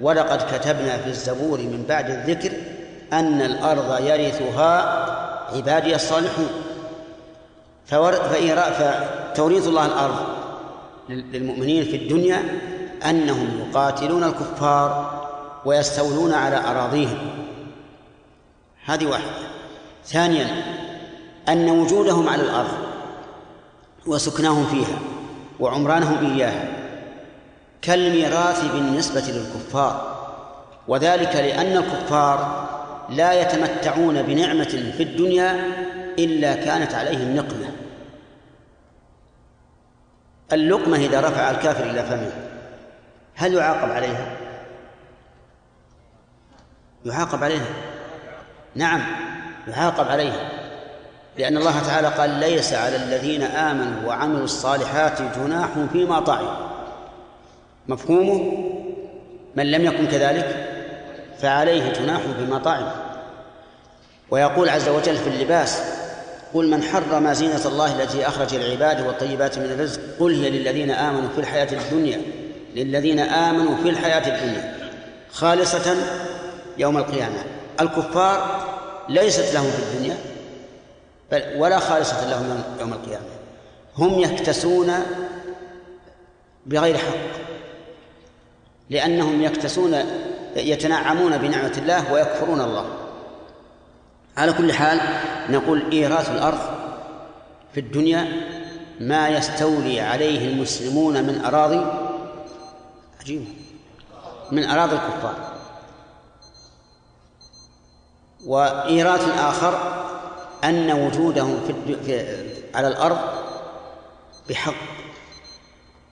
ولقد كتبنا في الزبور من بعد الذكر أن الأرض يرثها عبادي الصالحون. فتوريث الله الأرض للمؤمنين في الدنيا أنهم يقاتلون الكفار ويستولون على أراضيهم. هذه واحدة. ثانيا أن وجودهم على الأرض وسكناهم فيها وعمرانهم إياها كالميراث بالنسبة للكفار. وذلك لأن الكفار لا يتمتعون بنعمة في الدنيا إلا كانت عليهم نقمة. اللقمة إذا رفع الكافر إلى فمه هل يعاقب عليها؟ يعاقب عليها. نعم يعاقب عليها. لأن الله تعالى قال ليس على الذين آمنوا وعملوا الصالحات جناح فيما طعموا. مفهومه من لم يكن كذلك؟ فعليه جناح طعم ويقول عز وجل في اللباس قل من حرم زينة الله التي أخرج العباد والطيبات من الرزق قل هي للذين آمنوا في الحياة الدنيا للذين آمنوا في الحياة الدنيا. خالصة يوم القيامة. الكفار ليست لهم في الدنيا بل ولا خالصة لهم يوم القيامة. هم يكتسون بغير حق. لأنهم يكتسون يتنعمون بنعمة الله ويكفرون الله. على كل حال نقول إيراث الأرض في الدنيا ما يستولي عليه المسلمون من أراضي عجيب من أراضي الكفار. وإيراث آخر أن وجودهم في, في على الأرض بحق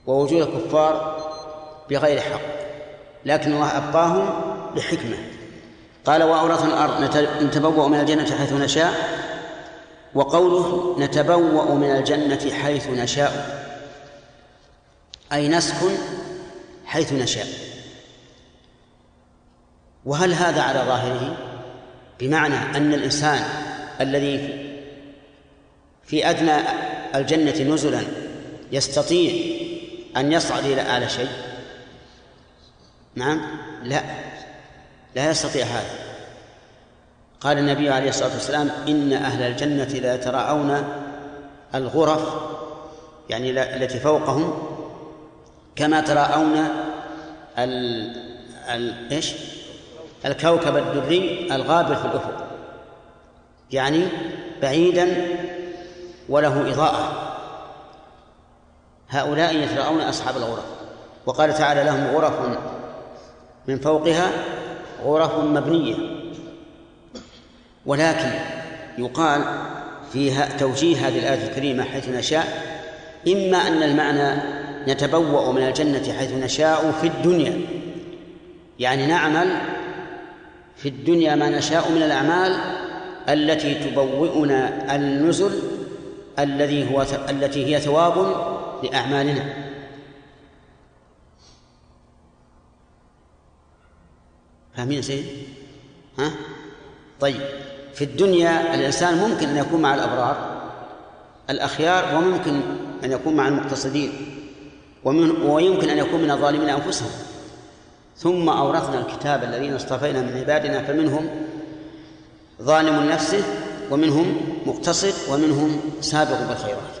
ووجود الكفار بغير حق. لكن الله أبقاهم بحكمة. قال وأورثنا الأرض نتبوأ من الجنة حيث نشاء وقوله نتبوأ من الجنة حيث نشاء أي نسكن حيث نشاء. وهل هذا على ظاهره؟ بمعنى أن الإنسان الذي في أدنى الجنة نزلا يستطيع أن يصعد إلى أعلى شيء؟ نعم؟ لا. لا يستطيع هذا. قال النبي عليه الصلاة والسلام إن أهل الجنة لا يتراءون الغرف يعني التي فوقهم كما تراءون ال... ال... إيش؟ الكوكب الدري الغابر في الأفق. يعني بعيدا وله إضاءة. هؤلاء يتراءون أصحاب الغرف. وقال تعالى لهم غرف من فوقها غرف مبنية. ولكن يقال فيها توجيه هذه الآية الكريمة حيث نشاء إما أن المعنى نتبوأ من الجنة حيث نشاء في الدنيا. يعني نعمل في الدنيا ما نشاء من الأعمال التي تبوئنا النزل الذي هو التي هي ثواب لأعمالنا. فاهمين سيد؟ ها؟ طيب في الدنيا الإنسان ممكن أن يكون مع الأبرار الأخيار وممكن أن يكون مع المقتصدين ومن ويمكن أن يكون من الظالمين أنفسهم ثم أورثنا الكتاب الذين اصطفينا من عبادنا فمنهم ظالم نفسه ومنهم مقتصد ومنهم سابق بالخيرات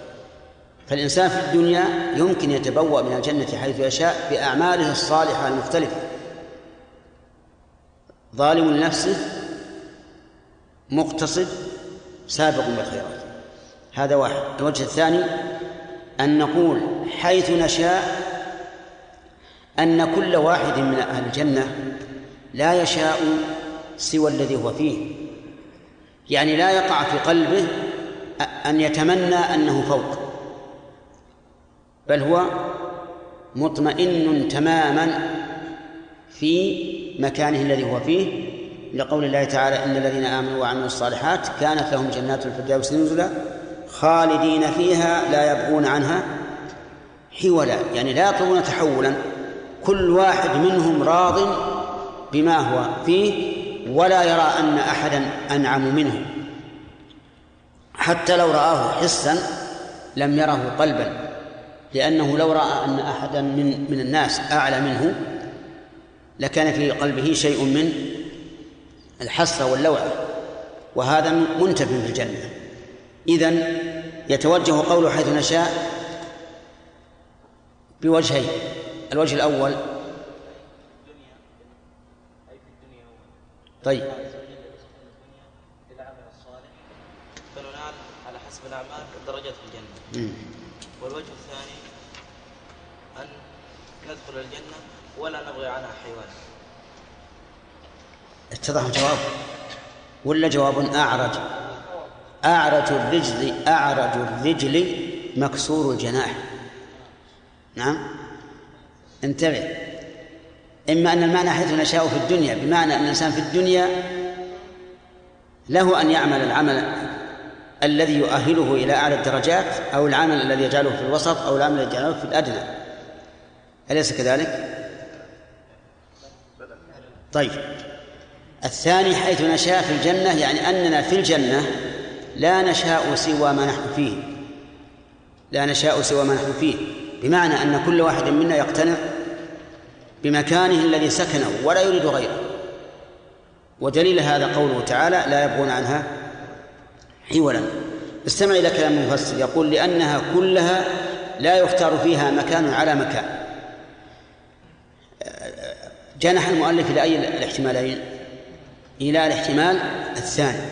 فالإنسان في الدنيا يمكن يتبوأ من الجنة حيث يشاء بأعماله الصالحة المختلفة ظالم لنفسه مقتصد سابق بالخيرات. هذا واحد. الوجه الثاني أن نقول حيث نشاء أن كل واحد من أهل الجنة لا يشاء سوى الذي هو فيه. يعني لا يقع في قلبه أن يتمنى أنه فوق بل هو مطمئن تماما في مكانه الذي هو فيه لقول الله تعالى إن الذين آمنوا وعملوا الصالحات كانت لهم جنات الفردوس نزلا خالدين فيها لا يبغون عنها حولا يعني لا يطلبون تحولا كل واحد منهم راض بما هو فيه ولا يرى أن أحدا أنعم منه. حتى لو رآه حسا لم يره قلبا لأنه لو رأى أن أحدا من من الناس أعلى منه لكان في قلبه شيء من الحسرة واللوعة وهذا منتف في الجنة. إذن يتوجه قوله حيث نشاء بوجهين الوجه الأول طيب. درجات في الجنة مم. والوجه الثاني أن ندخل الجنة ولا نبغي عنها حيوان. اتضح الجواب؟ ولا جواب أعرج؟ أعرج الرجل أعرج الرجل مكسور الجناح. نعم؟ انتبه. إما أن المعنى حيث نشاء في الدنيا بمعنى أن الإنسان في الدنيا له أن يعمل العمل الذي يؤهله إلى أعلى الدرجات أو العمل الذي يجعله في الوسط أو العمل الذي يجعله في الأدنى. أليس كذلك؟ طيب. الثاني حيث نشاء في الجنة يعني أننا في الجنة لا نشاء سوى ما نحن فيه. لا نشاء سوى ما نحن فيه. بمعنى أن كل واحد منا يقتنع بمكانه الذي سكنه ولا يريد غيره. ودليل هذا قوله تعالى لا يبغون عنها حولا. استمع إلى كلام المفسر يقول لأنها كلها لا يختار فيها مكان على مكان. جنح المؤلف إلى أي الاحتمالين؟ إلى الاحتمال الثاني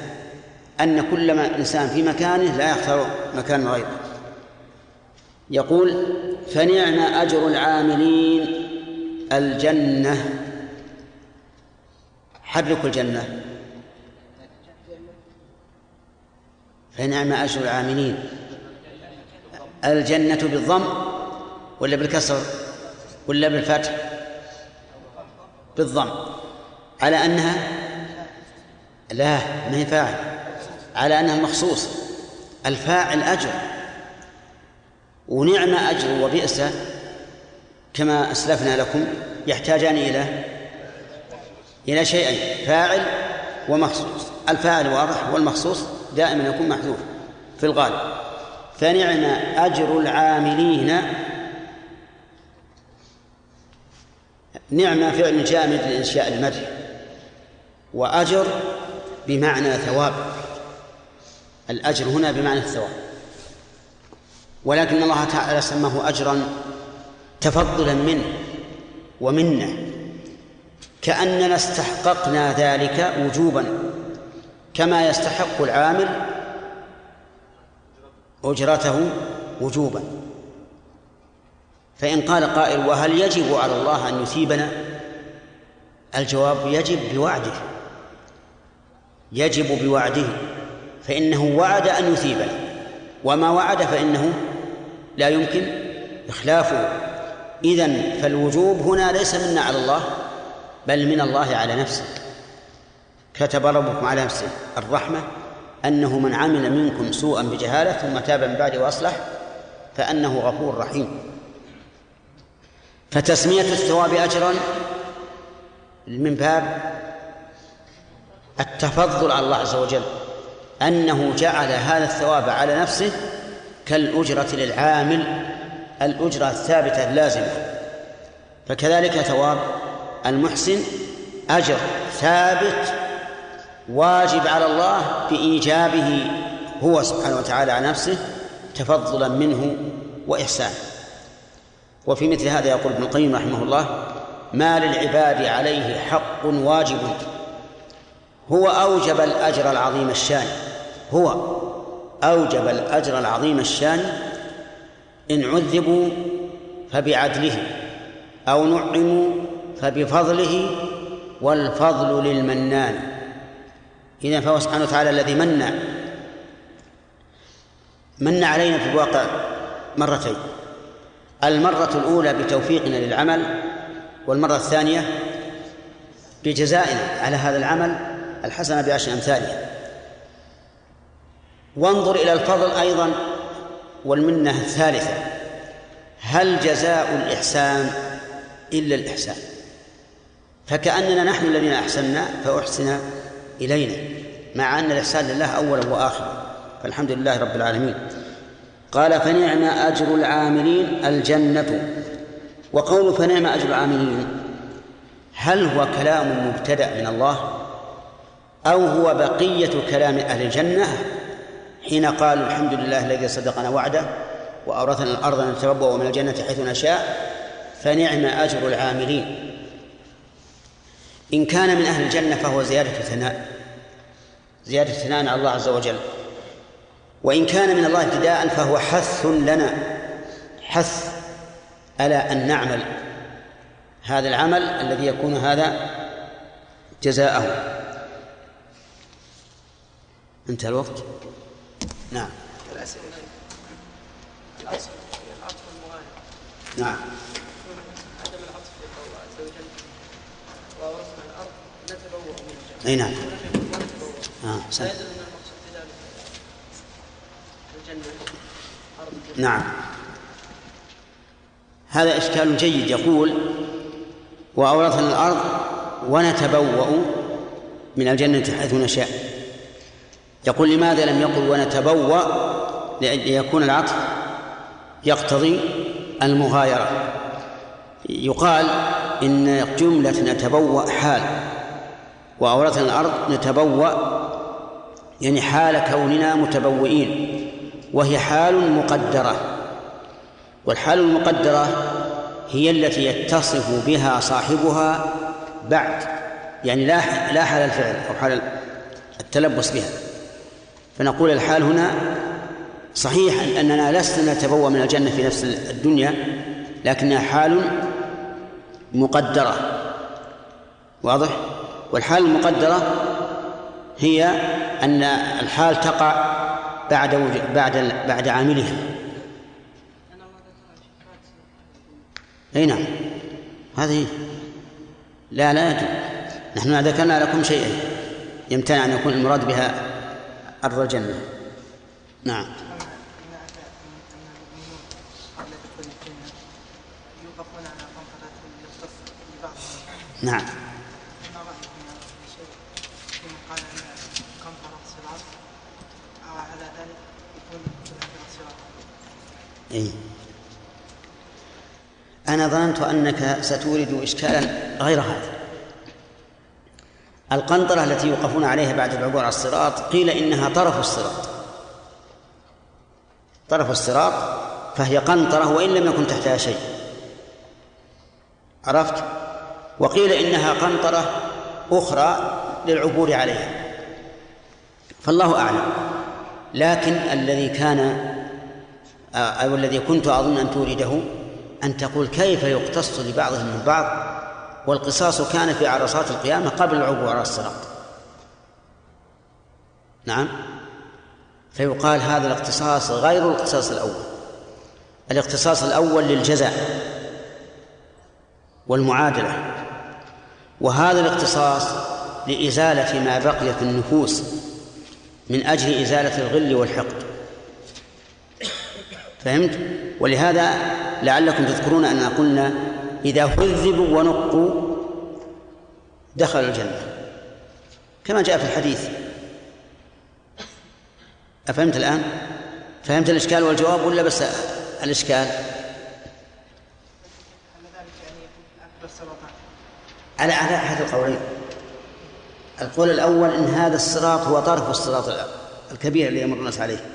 أن كل ما إنسان في مكانه لا يختار مكان غيره. يقول فنعم أجر العاملين الجنة. حركوا الجنة. فنعم أجر العاملين. الجنة بالضم ولا بالكسر ولا بالفتح؟ بالضم. على أنها لا ما هي فاعل. على أنها المخصوص الفاعل أجر. ونعم أجر وبئس كما أسلفنا لكم يحتاجان إلى إلى شيئين فاعل ومخصوص. الفاعل واضح والمخصوص دائما يكون محذوف في الغالب. فنعم أجر العاملين نعم فعل جامد لإنشاء المدح وأجر بمعنى ثواب. الأجر هنا بمعنى الثواب. ولكن الله تعالى سماه أجرا تفضلا منه ومنه كأننا استحققنا ذلك وجوبا كما يستحق العامل أجرته وجوبا. فإن قال قائل وهل يجب على الله أن يثيبنا؟ الجواب يجب بوعده. يجب بوعده فإنه وعد أن يثيبنا. وما وعد فإنه لا يمكن. إخلافه إذن فالوجوب هنا ليس منا على الله بل من الله على نفسه. كتب ربكم على نفسه الرحمة أنه من عمل منكم سوءا بجهالة ثم تاب من بعد وأصلح فأنه غفور رحيم. فتسمية الثواب أجرا من باب التفضل على الله عز وجل أنه جعل هذا الثواب على نفسه كالأجرة للعامل الأجرة الثابتة اللازمة. فكذلك ثواب المحسن أجر ثابت واجب على الله بإيجابه هو سبحانه وتعالى على نفسه تفضلا منه وإحسانا وفي مثل هذا يقول ابن القيم رحمه الله ما للعباد عليه حق واجب. هو أوجب الأجر العظيم الشان هو أوجب الأجر العظيم الشان إن عذبوا فبعدله أو نعموا فبفضله والفضل للمنان. إذا فهو سبحانه وتعالى الذي من من علينا في الواقع مرتين. المرة الأولى بتوفيقنا للعمل والمرة الثانية بجزائنا على هذا العمل الحسنة بعشر أمثالها. وانظر إلى الفضل أيضا والمنة الثالثة. هل جزاء الإحسان إلا الإحسان؟ فكأننا نحن الذين أحسنا فأحسن إلينا مع أن الإحسان لله أولا وآخرا. فالحمد لله رب العالمين. قال فنعم أجر العاملين الجنة. وقول فنعم أجر العاملين هل هو كلام مبتدأ من الله أو هو بقية كلام أهل الجنة؟ حين قالوا الحمد لله الذي صدقنا وعده وأورثنا الأرض نتبوأ من الجنة حيث نشاء فنعم أجر العاملين. إن كان من أهل الجنة فهو زيادة ثناء زيادة ثناء على الله عز وجل. وإن كان من الله ابتداء فهو حث لنا. حث على أن نعمل هذا العمل الذي يكون هذا جزاءه. انتهى الوقت. نعم. المغاير نعم. عدم العطف عز وجل الأرض من الجنة أي نعم. آه سنة. يدل أن المقصود بذلك الجنة أرض الجنة نعم. هذا إشكال جيد يقول وأورثنا الأرض ونتبوأ من الجنة حيث نشاء. يقول لماذا لم يقل ونتبوأ؟ ليكون العطف يقتضي المغايرة. يقال إن جملة نتبوأ حال وأورثنا الأرض نتبوأ يعني حال كوننا متبوئين. وهي حال مقدرة. والحال المقدرة هي التي يتصف بها صاحبها بعد يعني لا لا حال الفعل أو حال التلبس بها. فنقول الحال هنا صحيح أننا لسنا نتبوأ من الجنة في نفس الدنيا لكنها حال مقدرة. واضح؟ والحال المقدرة هي أن الحال تقع بعد بعد بعد عاملها. أي نعم. هذه لا لا يجوز. نحن ذكرنا لكم شيئا. يمتنع أن يكون المراد بها أرض الجنة. نعم. قبل دخول الجنة يوقفون على قنطرة يختص لبعضهم نعم ما رأيكم يا أخي شيء فيما قال أن قنطرة صراط أو على ذلك يكون كلها صراط اي أنا ظننت أنك ستورد إشكالا غير هذا. القنطرة التي يوقفون عليها بعد العبور على الصراط قيل إنها طرف الصراط. طرف الصراط فهي قنطرة وإن لم يكن تحتها شيء. عرفت؟ وقيل إنها قنطرة أخرى للعبور عليها. فالله أعلم. لكن الذي كان أو الذي كنت أظن أن تورده أن تقول كيف يقتص لبعضهم من بعض والقصاص كان في عرصات القيامة قبل العبور على الصراط. نعم. فيقال هذا الاقتصاص غير الاقتصاص الأول. الاقتصاص الأول للجزاء والمعادلة. وهذا الاقتصاص لإزالة ما بقي في النفوس من أجل إزالة الغل والحقد. فهمت؟ ولهذا لعلكم تذكرون أننا قلنا إذا هذبوا ونقوا دخلوا الجنة كما جاء في الحديث أفهمت الآن؟ فهمت الإشكال والجواب ولا بس الإشكال؟ على على أحد القولين القول الأول أن هذا الصراط هو طرف الصراط الكبير الذي يمر الناس عليه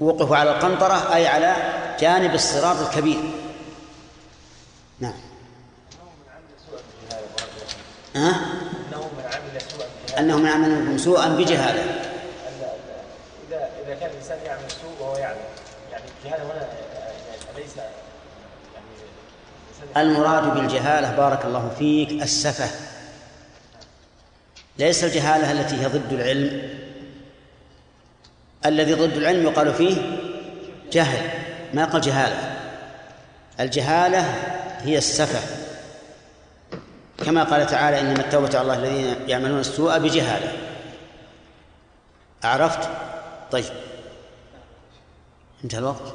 وقفوا على القنطرة أي على جانب الصراط الكبير. نعم. ها؟ أنه من عمل سوءا بجهاله أنه من عمل سوءا بجهالة. إذا اذا كان الإنسان يعمل سوء وهو يعلم يعني الجهالة هنا يعني ليس يعني الإنسان المراد بالجهالة بارك الله فيك السفة. ليس الجهالة التي هي ضد العلم الذي ضد العلم يقال فيه جهل. ما يقال جهالة؟ الجهالة هي السفة. كما قال تعالى إنما التوبة على الله الذين يعملون السوء بجهالة. عرفت؟ طيب. انتهى الوقت.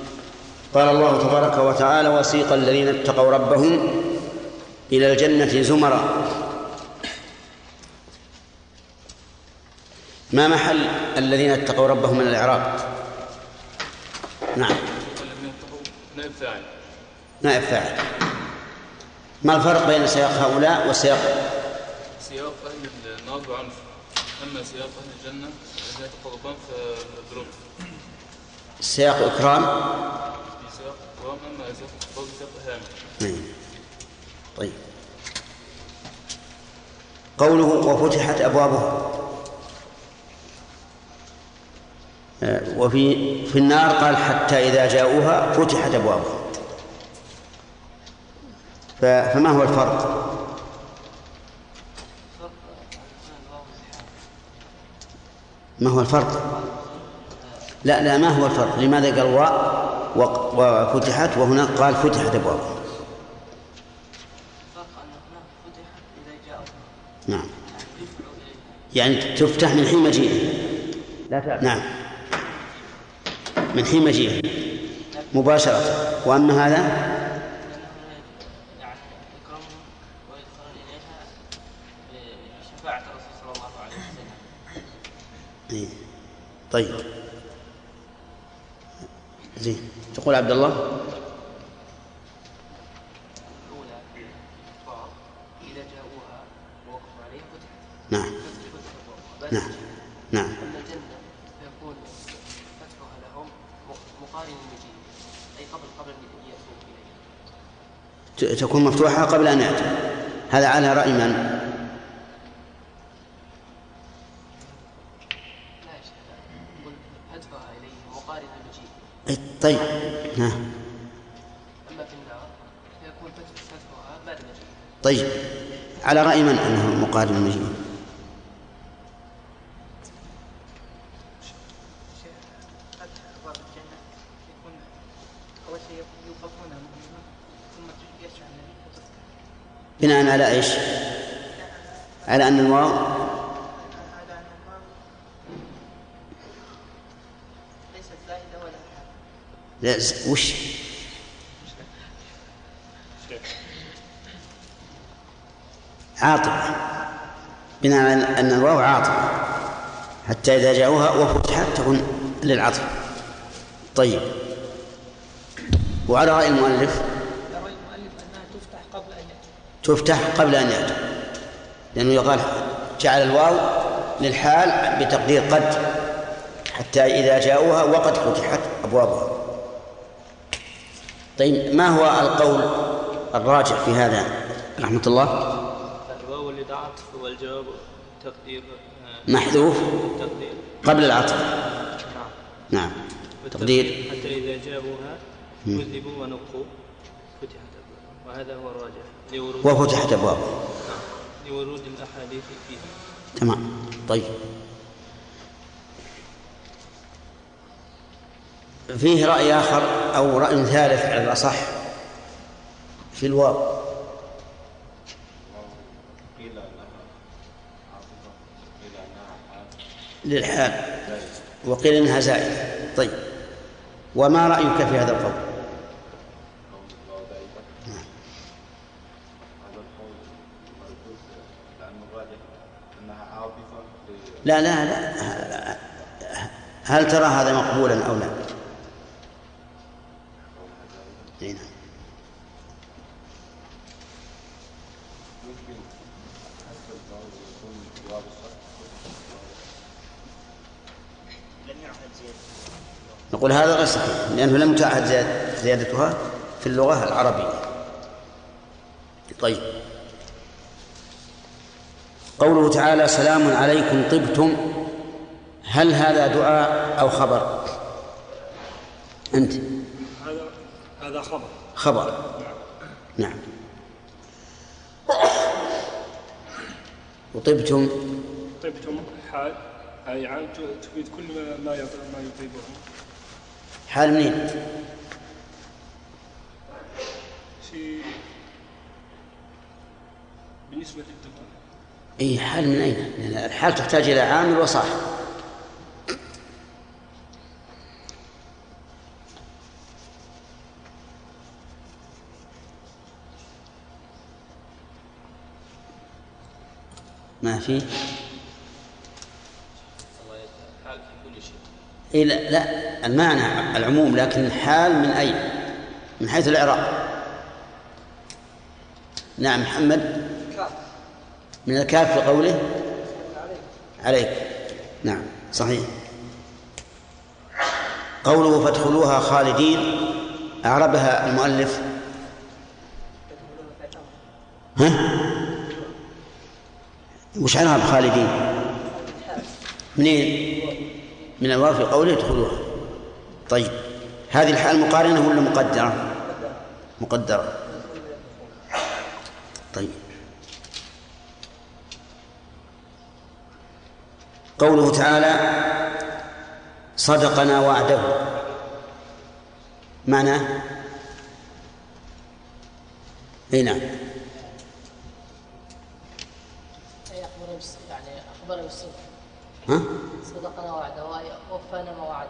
قال الله تبارك وتعالى وسيق الذين اتقوا ربهم إلى الجنة زمرا. ما محل الذين اتقوا ربهم من الإعراب؟ نعم. نائب فاعل. نائب فاعل. ما الفرق بين سياق هؤلاء وسياق؟ سياق أهل النار بعنف أما سياق أهل الجنة الذين اتقوا ربهم فبلطف سياق إكرام؟ إهانة نعم. طيب قوله وفتحت أبوابها آه، وفي في النار قال حتى إذا جاءوها فتحت أبوابها فما هو الفرق؟ ما هو الفرق؟ لا لا ما هو الفرق؟ لماذا قال واء وفتحت وهناك قال فتحت أبوابها؟ نعم. يعني تفتح من حين مجيئه. لا تعرف. نعم. من حين مجيئه. مباشرة. وأما هذا؟ إيه. طيب. زين. تقول عبد الله نعم نعم. نعم فتحها لهم أي قبل قبل إليها ت- تكون مفتوحة قبل أن يأتي هذا على رأي من؟ لا يا شيخ يقول فتحها إليهم مقارن المجيء إيه، طيب ها. أما في النار فيكون فتح فتحها بعد المجيء طيب على رأي من أنه مقارن المجيء فتح أبواب الجنة يكون أول شيء يوقفون أمامها ثم يشرع النبي وتفتح بناء على إيش؟ على أن الواو هذا أن الواو ليست زائدة ولا حال لا وش؟ عاطفة بناء على أن الواو عاطفة. حتى إذا جاءوها وفتحت تكون للعطف. طيب. وعلى رأي المؤلف؟ يروي المؤلف أنها تفتح قبل أن يأتي تفتح قبل أن يأتوا. لأنه يقال جعل الواو للحال بتقدير قد حتى إذا جاءوها وقد فتحت أبوابها. طيب ما هو القول الراجح في هذا رحمة الله؟ الواو للعطف والجواب تقدير محذوف؟ تقدير. قبل العطف؟ نعم. نعم. تقدير؟ حتى إذا جابوها. كذبوا ونقوا. فتحت أبوابها وهذا هو الراجح لورود وفتحت أبوابها نعم. لورود الأحاديث فيها. تمام. طيب. فيه رأي آخر أو رأي ثالث على الأصح في الواو. للحال. وقيل إنها زائدة. طيب. وما رأيك في هذا القول؟ لا لا لا. هل ترى هذا مقبولا أو لا؟ إي نعم. ممكن حسب الواو يكون جواب الشرط لم يعهد زيادة نقول هذا غير صحيح لأنه لم تعهد زياد- زيادتها في اللغة العربية. طيب. قوله تعالى سلام عليكم طبتم. هل هذا دعاء أو خبر؟ أنت. هذا هذا خبر. خبر. نعم. وطبتم؟ طيبتم حال أي عام تفيد كل ما ما يطيبه. حال منين؟ في بالنسبة للدكتور إي حال من أين؟ لأن يعني الحال تحتاج إلى عامل وصاحب ما في إيه لا, لا المعنى العموم لكن حال من أي من حيث الإعراب نعم محمد. من الكاف في قوله؟ عليك. نعم صحيح. قوله فادخلوها خالدين أعربها المؤلف. ها؟ وش عنها بخالدين؟ منين؟ من الواو في قوله ادخلوها طيب هذه الحال مقارنة ولا مقدرة؟ مقدرة. طيب. قوله تعالى صدقنا وعده. معناه أي نعم. يعني بالصدق. ها؟ صدقنا وعده ووفانا ما وعد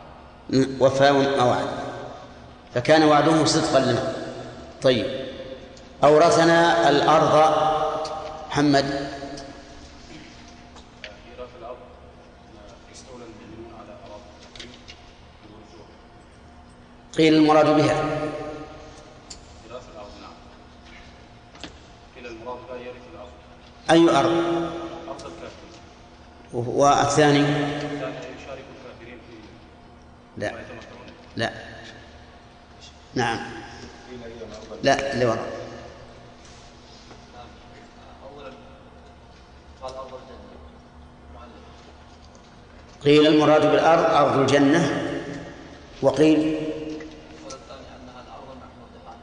وفى ما وعد فكان وعده صدقا لنا. طيب. أورثنا الأرض. محمد. قيل المراد بها. ميراث الأرض نعم قيل المراد لا يرث الأرض. أي أرض؟ والثاني؟ لا. لا. نعم. لا اللي وراء. قيل المراد بالأرض أرض الجنة وقيل والثاني انها الأرض المحموده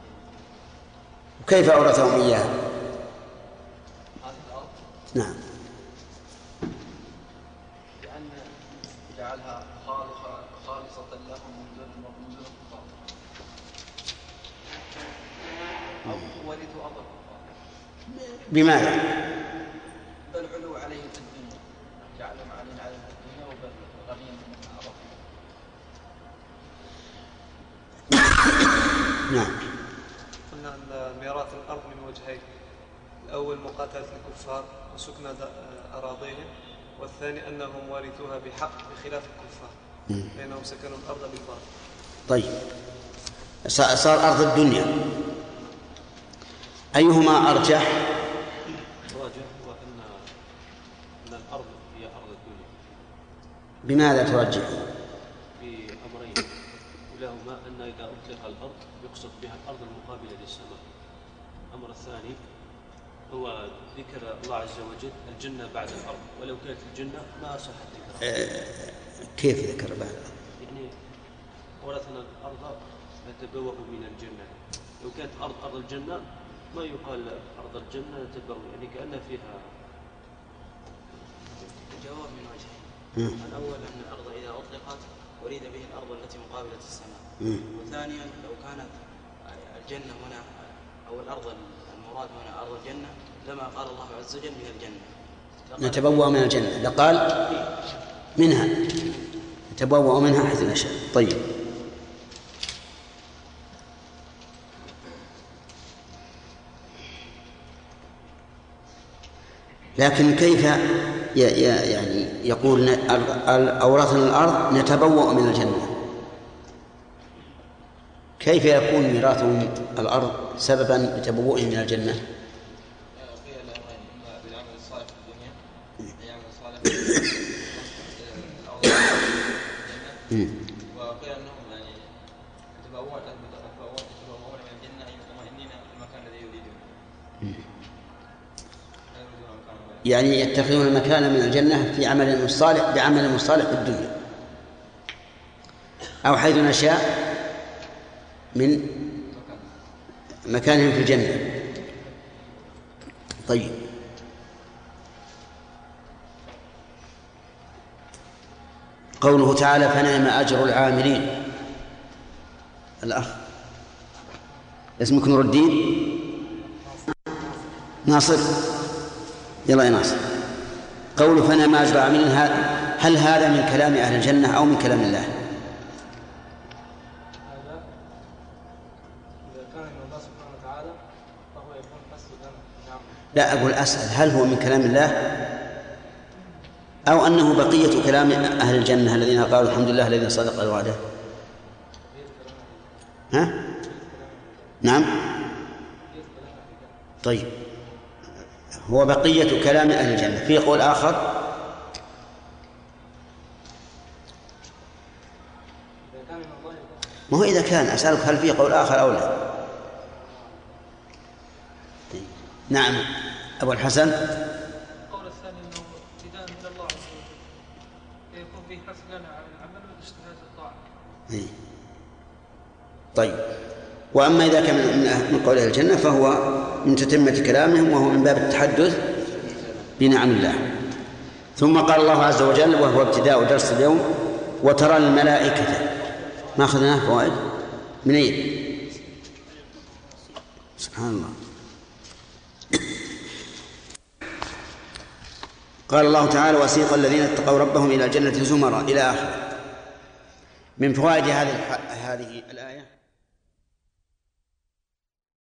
كيف أورثهم إياها؟ نعم لأن جعلها خالصه خالصه لهم من دون من دون الكفار أو ورثوا ارض الكفار بماذا؟ بل علوا عليهم في الدنيا جعلهم عليهم عليهم في الدنيا وبل العرب نعم. قلنا أن ميراث الأرض من وجهين الأول مقاتلة الكفار وسكن أراضيهم والثاني أنهم وارثوها بحق بخلاف الكفار مم. لأنهم سكنوا الأرض بالباطل طيب. صار أرض الدنيا. أيهما أرجح الراجح هو أن أن الأرض هي أرض الدنيا بماذا ترجح بأمرين. أولاهما أن إذا أطلق الأرض يقصد بها الأرض المقابلة للسماء. الأمر الثاني هو ذكر الله عز وجل الجنة بعد الأرض. ولو كانت الجنة ما صحت ذكرها. آه، كيف ذكر بعد؟ يعني ورثنا الأرض نتبوأ من الجنة. لو كانت أرض أرض الجنة ما يقال أرض الجنة نتبوأ؟ يعني كأن فيها الجواب من مم. الأول أن الأرض إذا أطلقت أريد به الأرض التي مقابلة السماء. وثانيا لو كانت الجنة هنا أو الأرض المراد هنا أرض الجنة لما قال الله عز وجل من الجنة. نتبوأ من الجنة. لقال منها. نتبوأ منها حيث نشاء. طيب. لكن كيف يعني يقول أورثنا الأرض نتبوأ من الجنة. كيف يكون ميراثهم الأرض سببا لتبوؤهم من الجنة؟ قيل الامرين اما بالعمل الصالح في الدنيا العمل الصالح في الأرض مم. وقيل انهم يعني يتبوؤون يتبوؤون من الجنه اي مطمئنين في المكان الذي يريدون لا يريدون مكان غيره يعني يتخذون المكان من الجنة في عمل صالح بعمل صالح في الدنيا. أو حيث نشاء من مكانهم في الجنة. طيب. قوله تعالى فنعم أجر العاملين. الأخ. اسمك نور الدين؟ ناصر. يلا يا ناصر. قول فنعم أجر العاملين ه- هل هذا من كلام أهل الجنة أو من كلام الله؟ لا أقول أسأل هل هو من كلام الله؟ أو أنه بقية كلام أهل الجنة الذين قالوا الحمد لله الذي صدق وعده ها؟ نعم. طيب. هو بقية كلام أهل الجنة. في قول آخر؟ ما هو إذا كان أسألك هل في قول آخر أو لا؟ نعم. أبو الحسن. القول الثاني إنه ابتداء من الله عز وجل. يكون فيه حث لنا على العمل والاجتهاد الطاعة. إيه. طيب. وأما إذا كان من من قول أهل الجنة فهو من تتمة كلامهم وهو من باب التحدث بنعم الله. ثم قال الله عز وجل وهو ابتداء درس اليوم وترى الملائكة ما أخذناه فوائد؟ من أين؟ سبحان الله. قال الله تعالى وسيق الذين اتقوا ربهم إلى الجنة زمرا إلى آخره. من فوائد هذه هذه الآية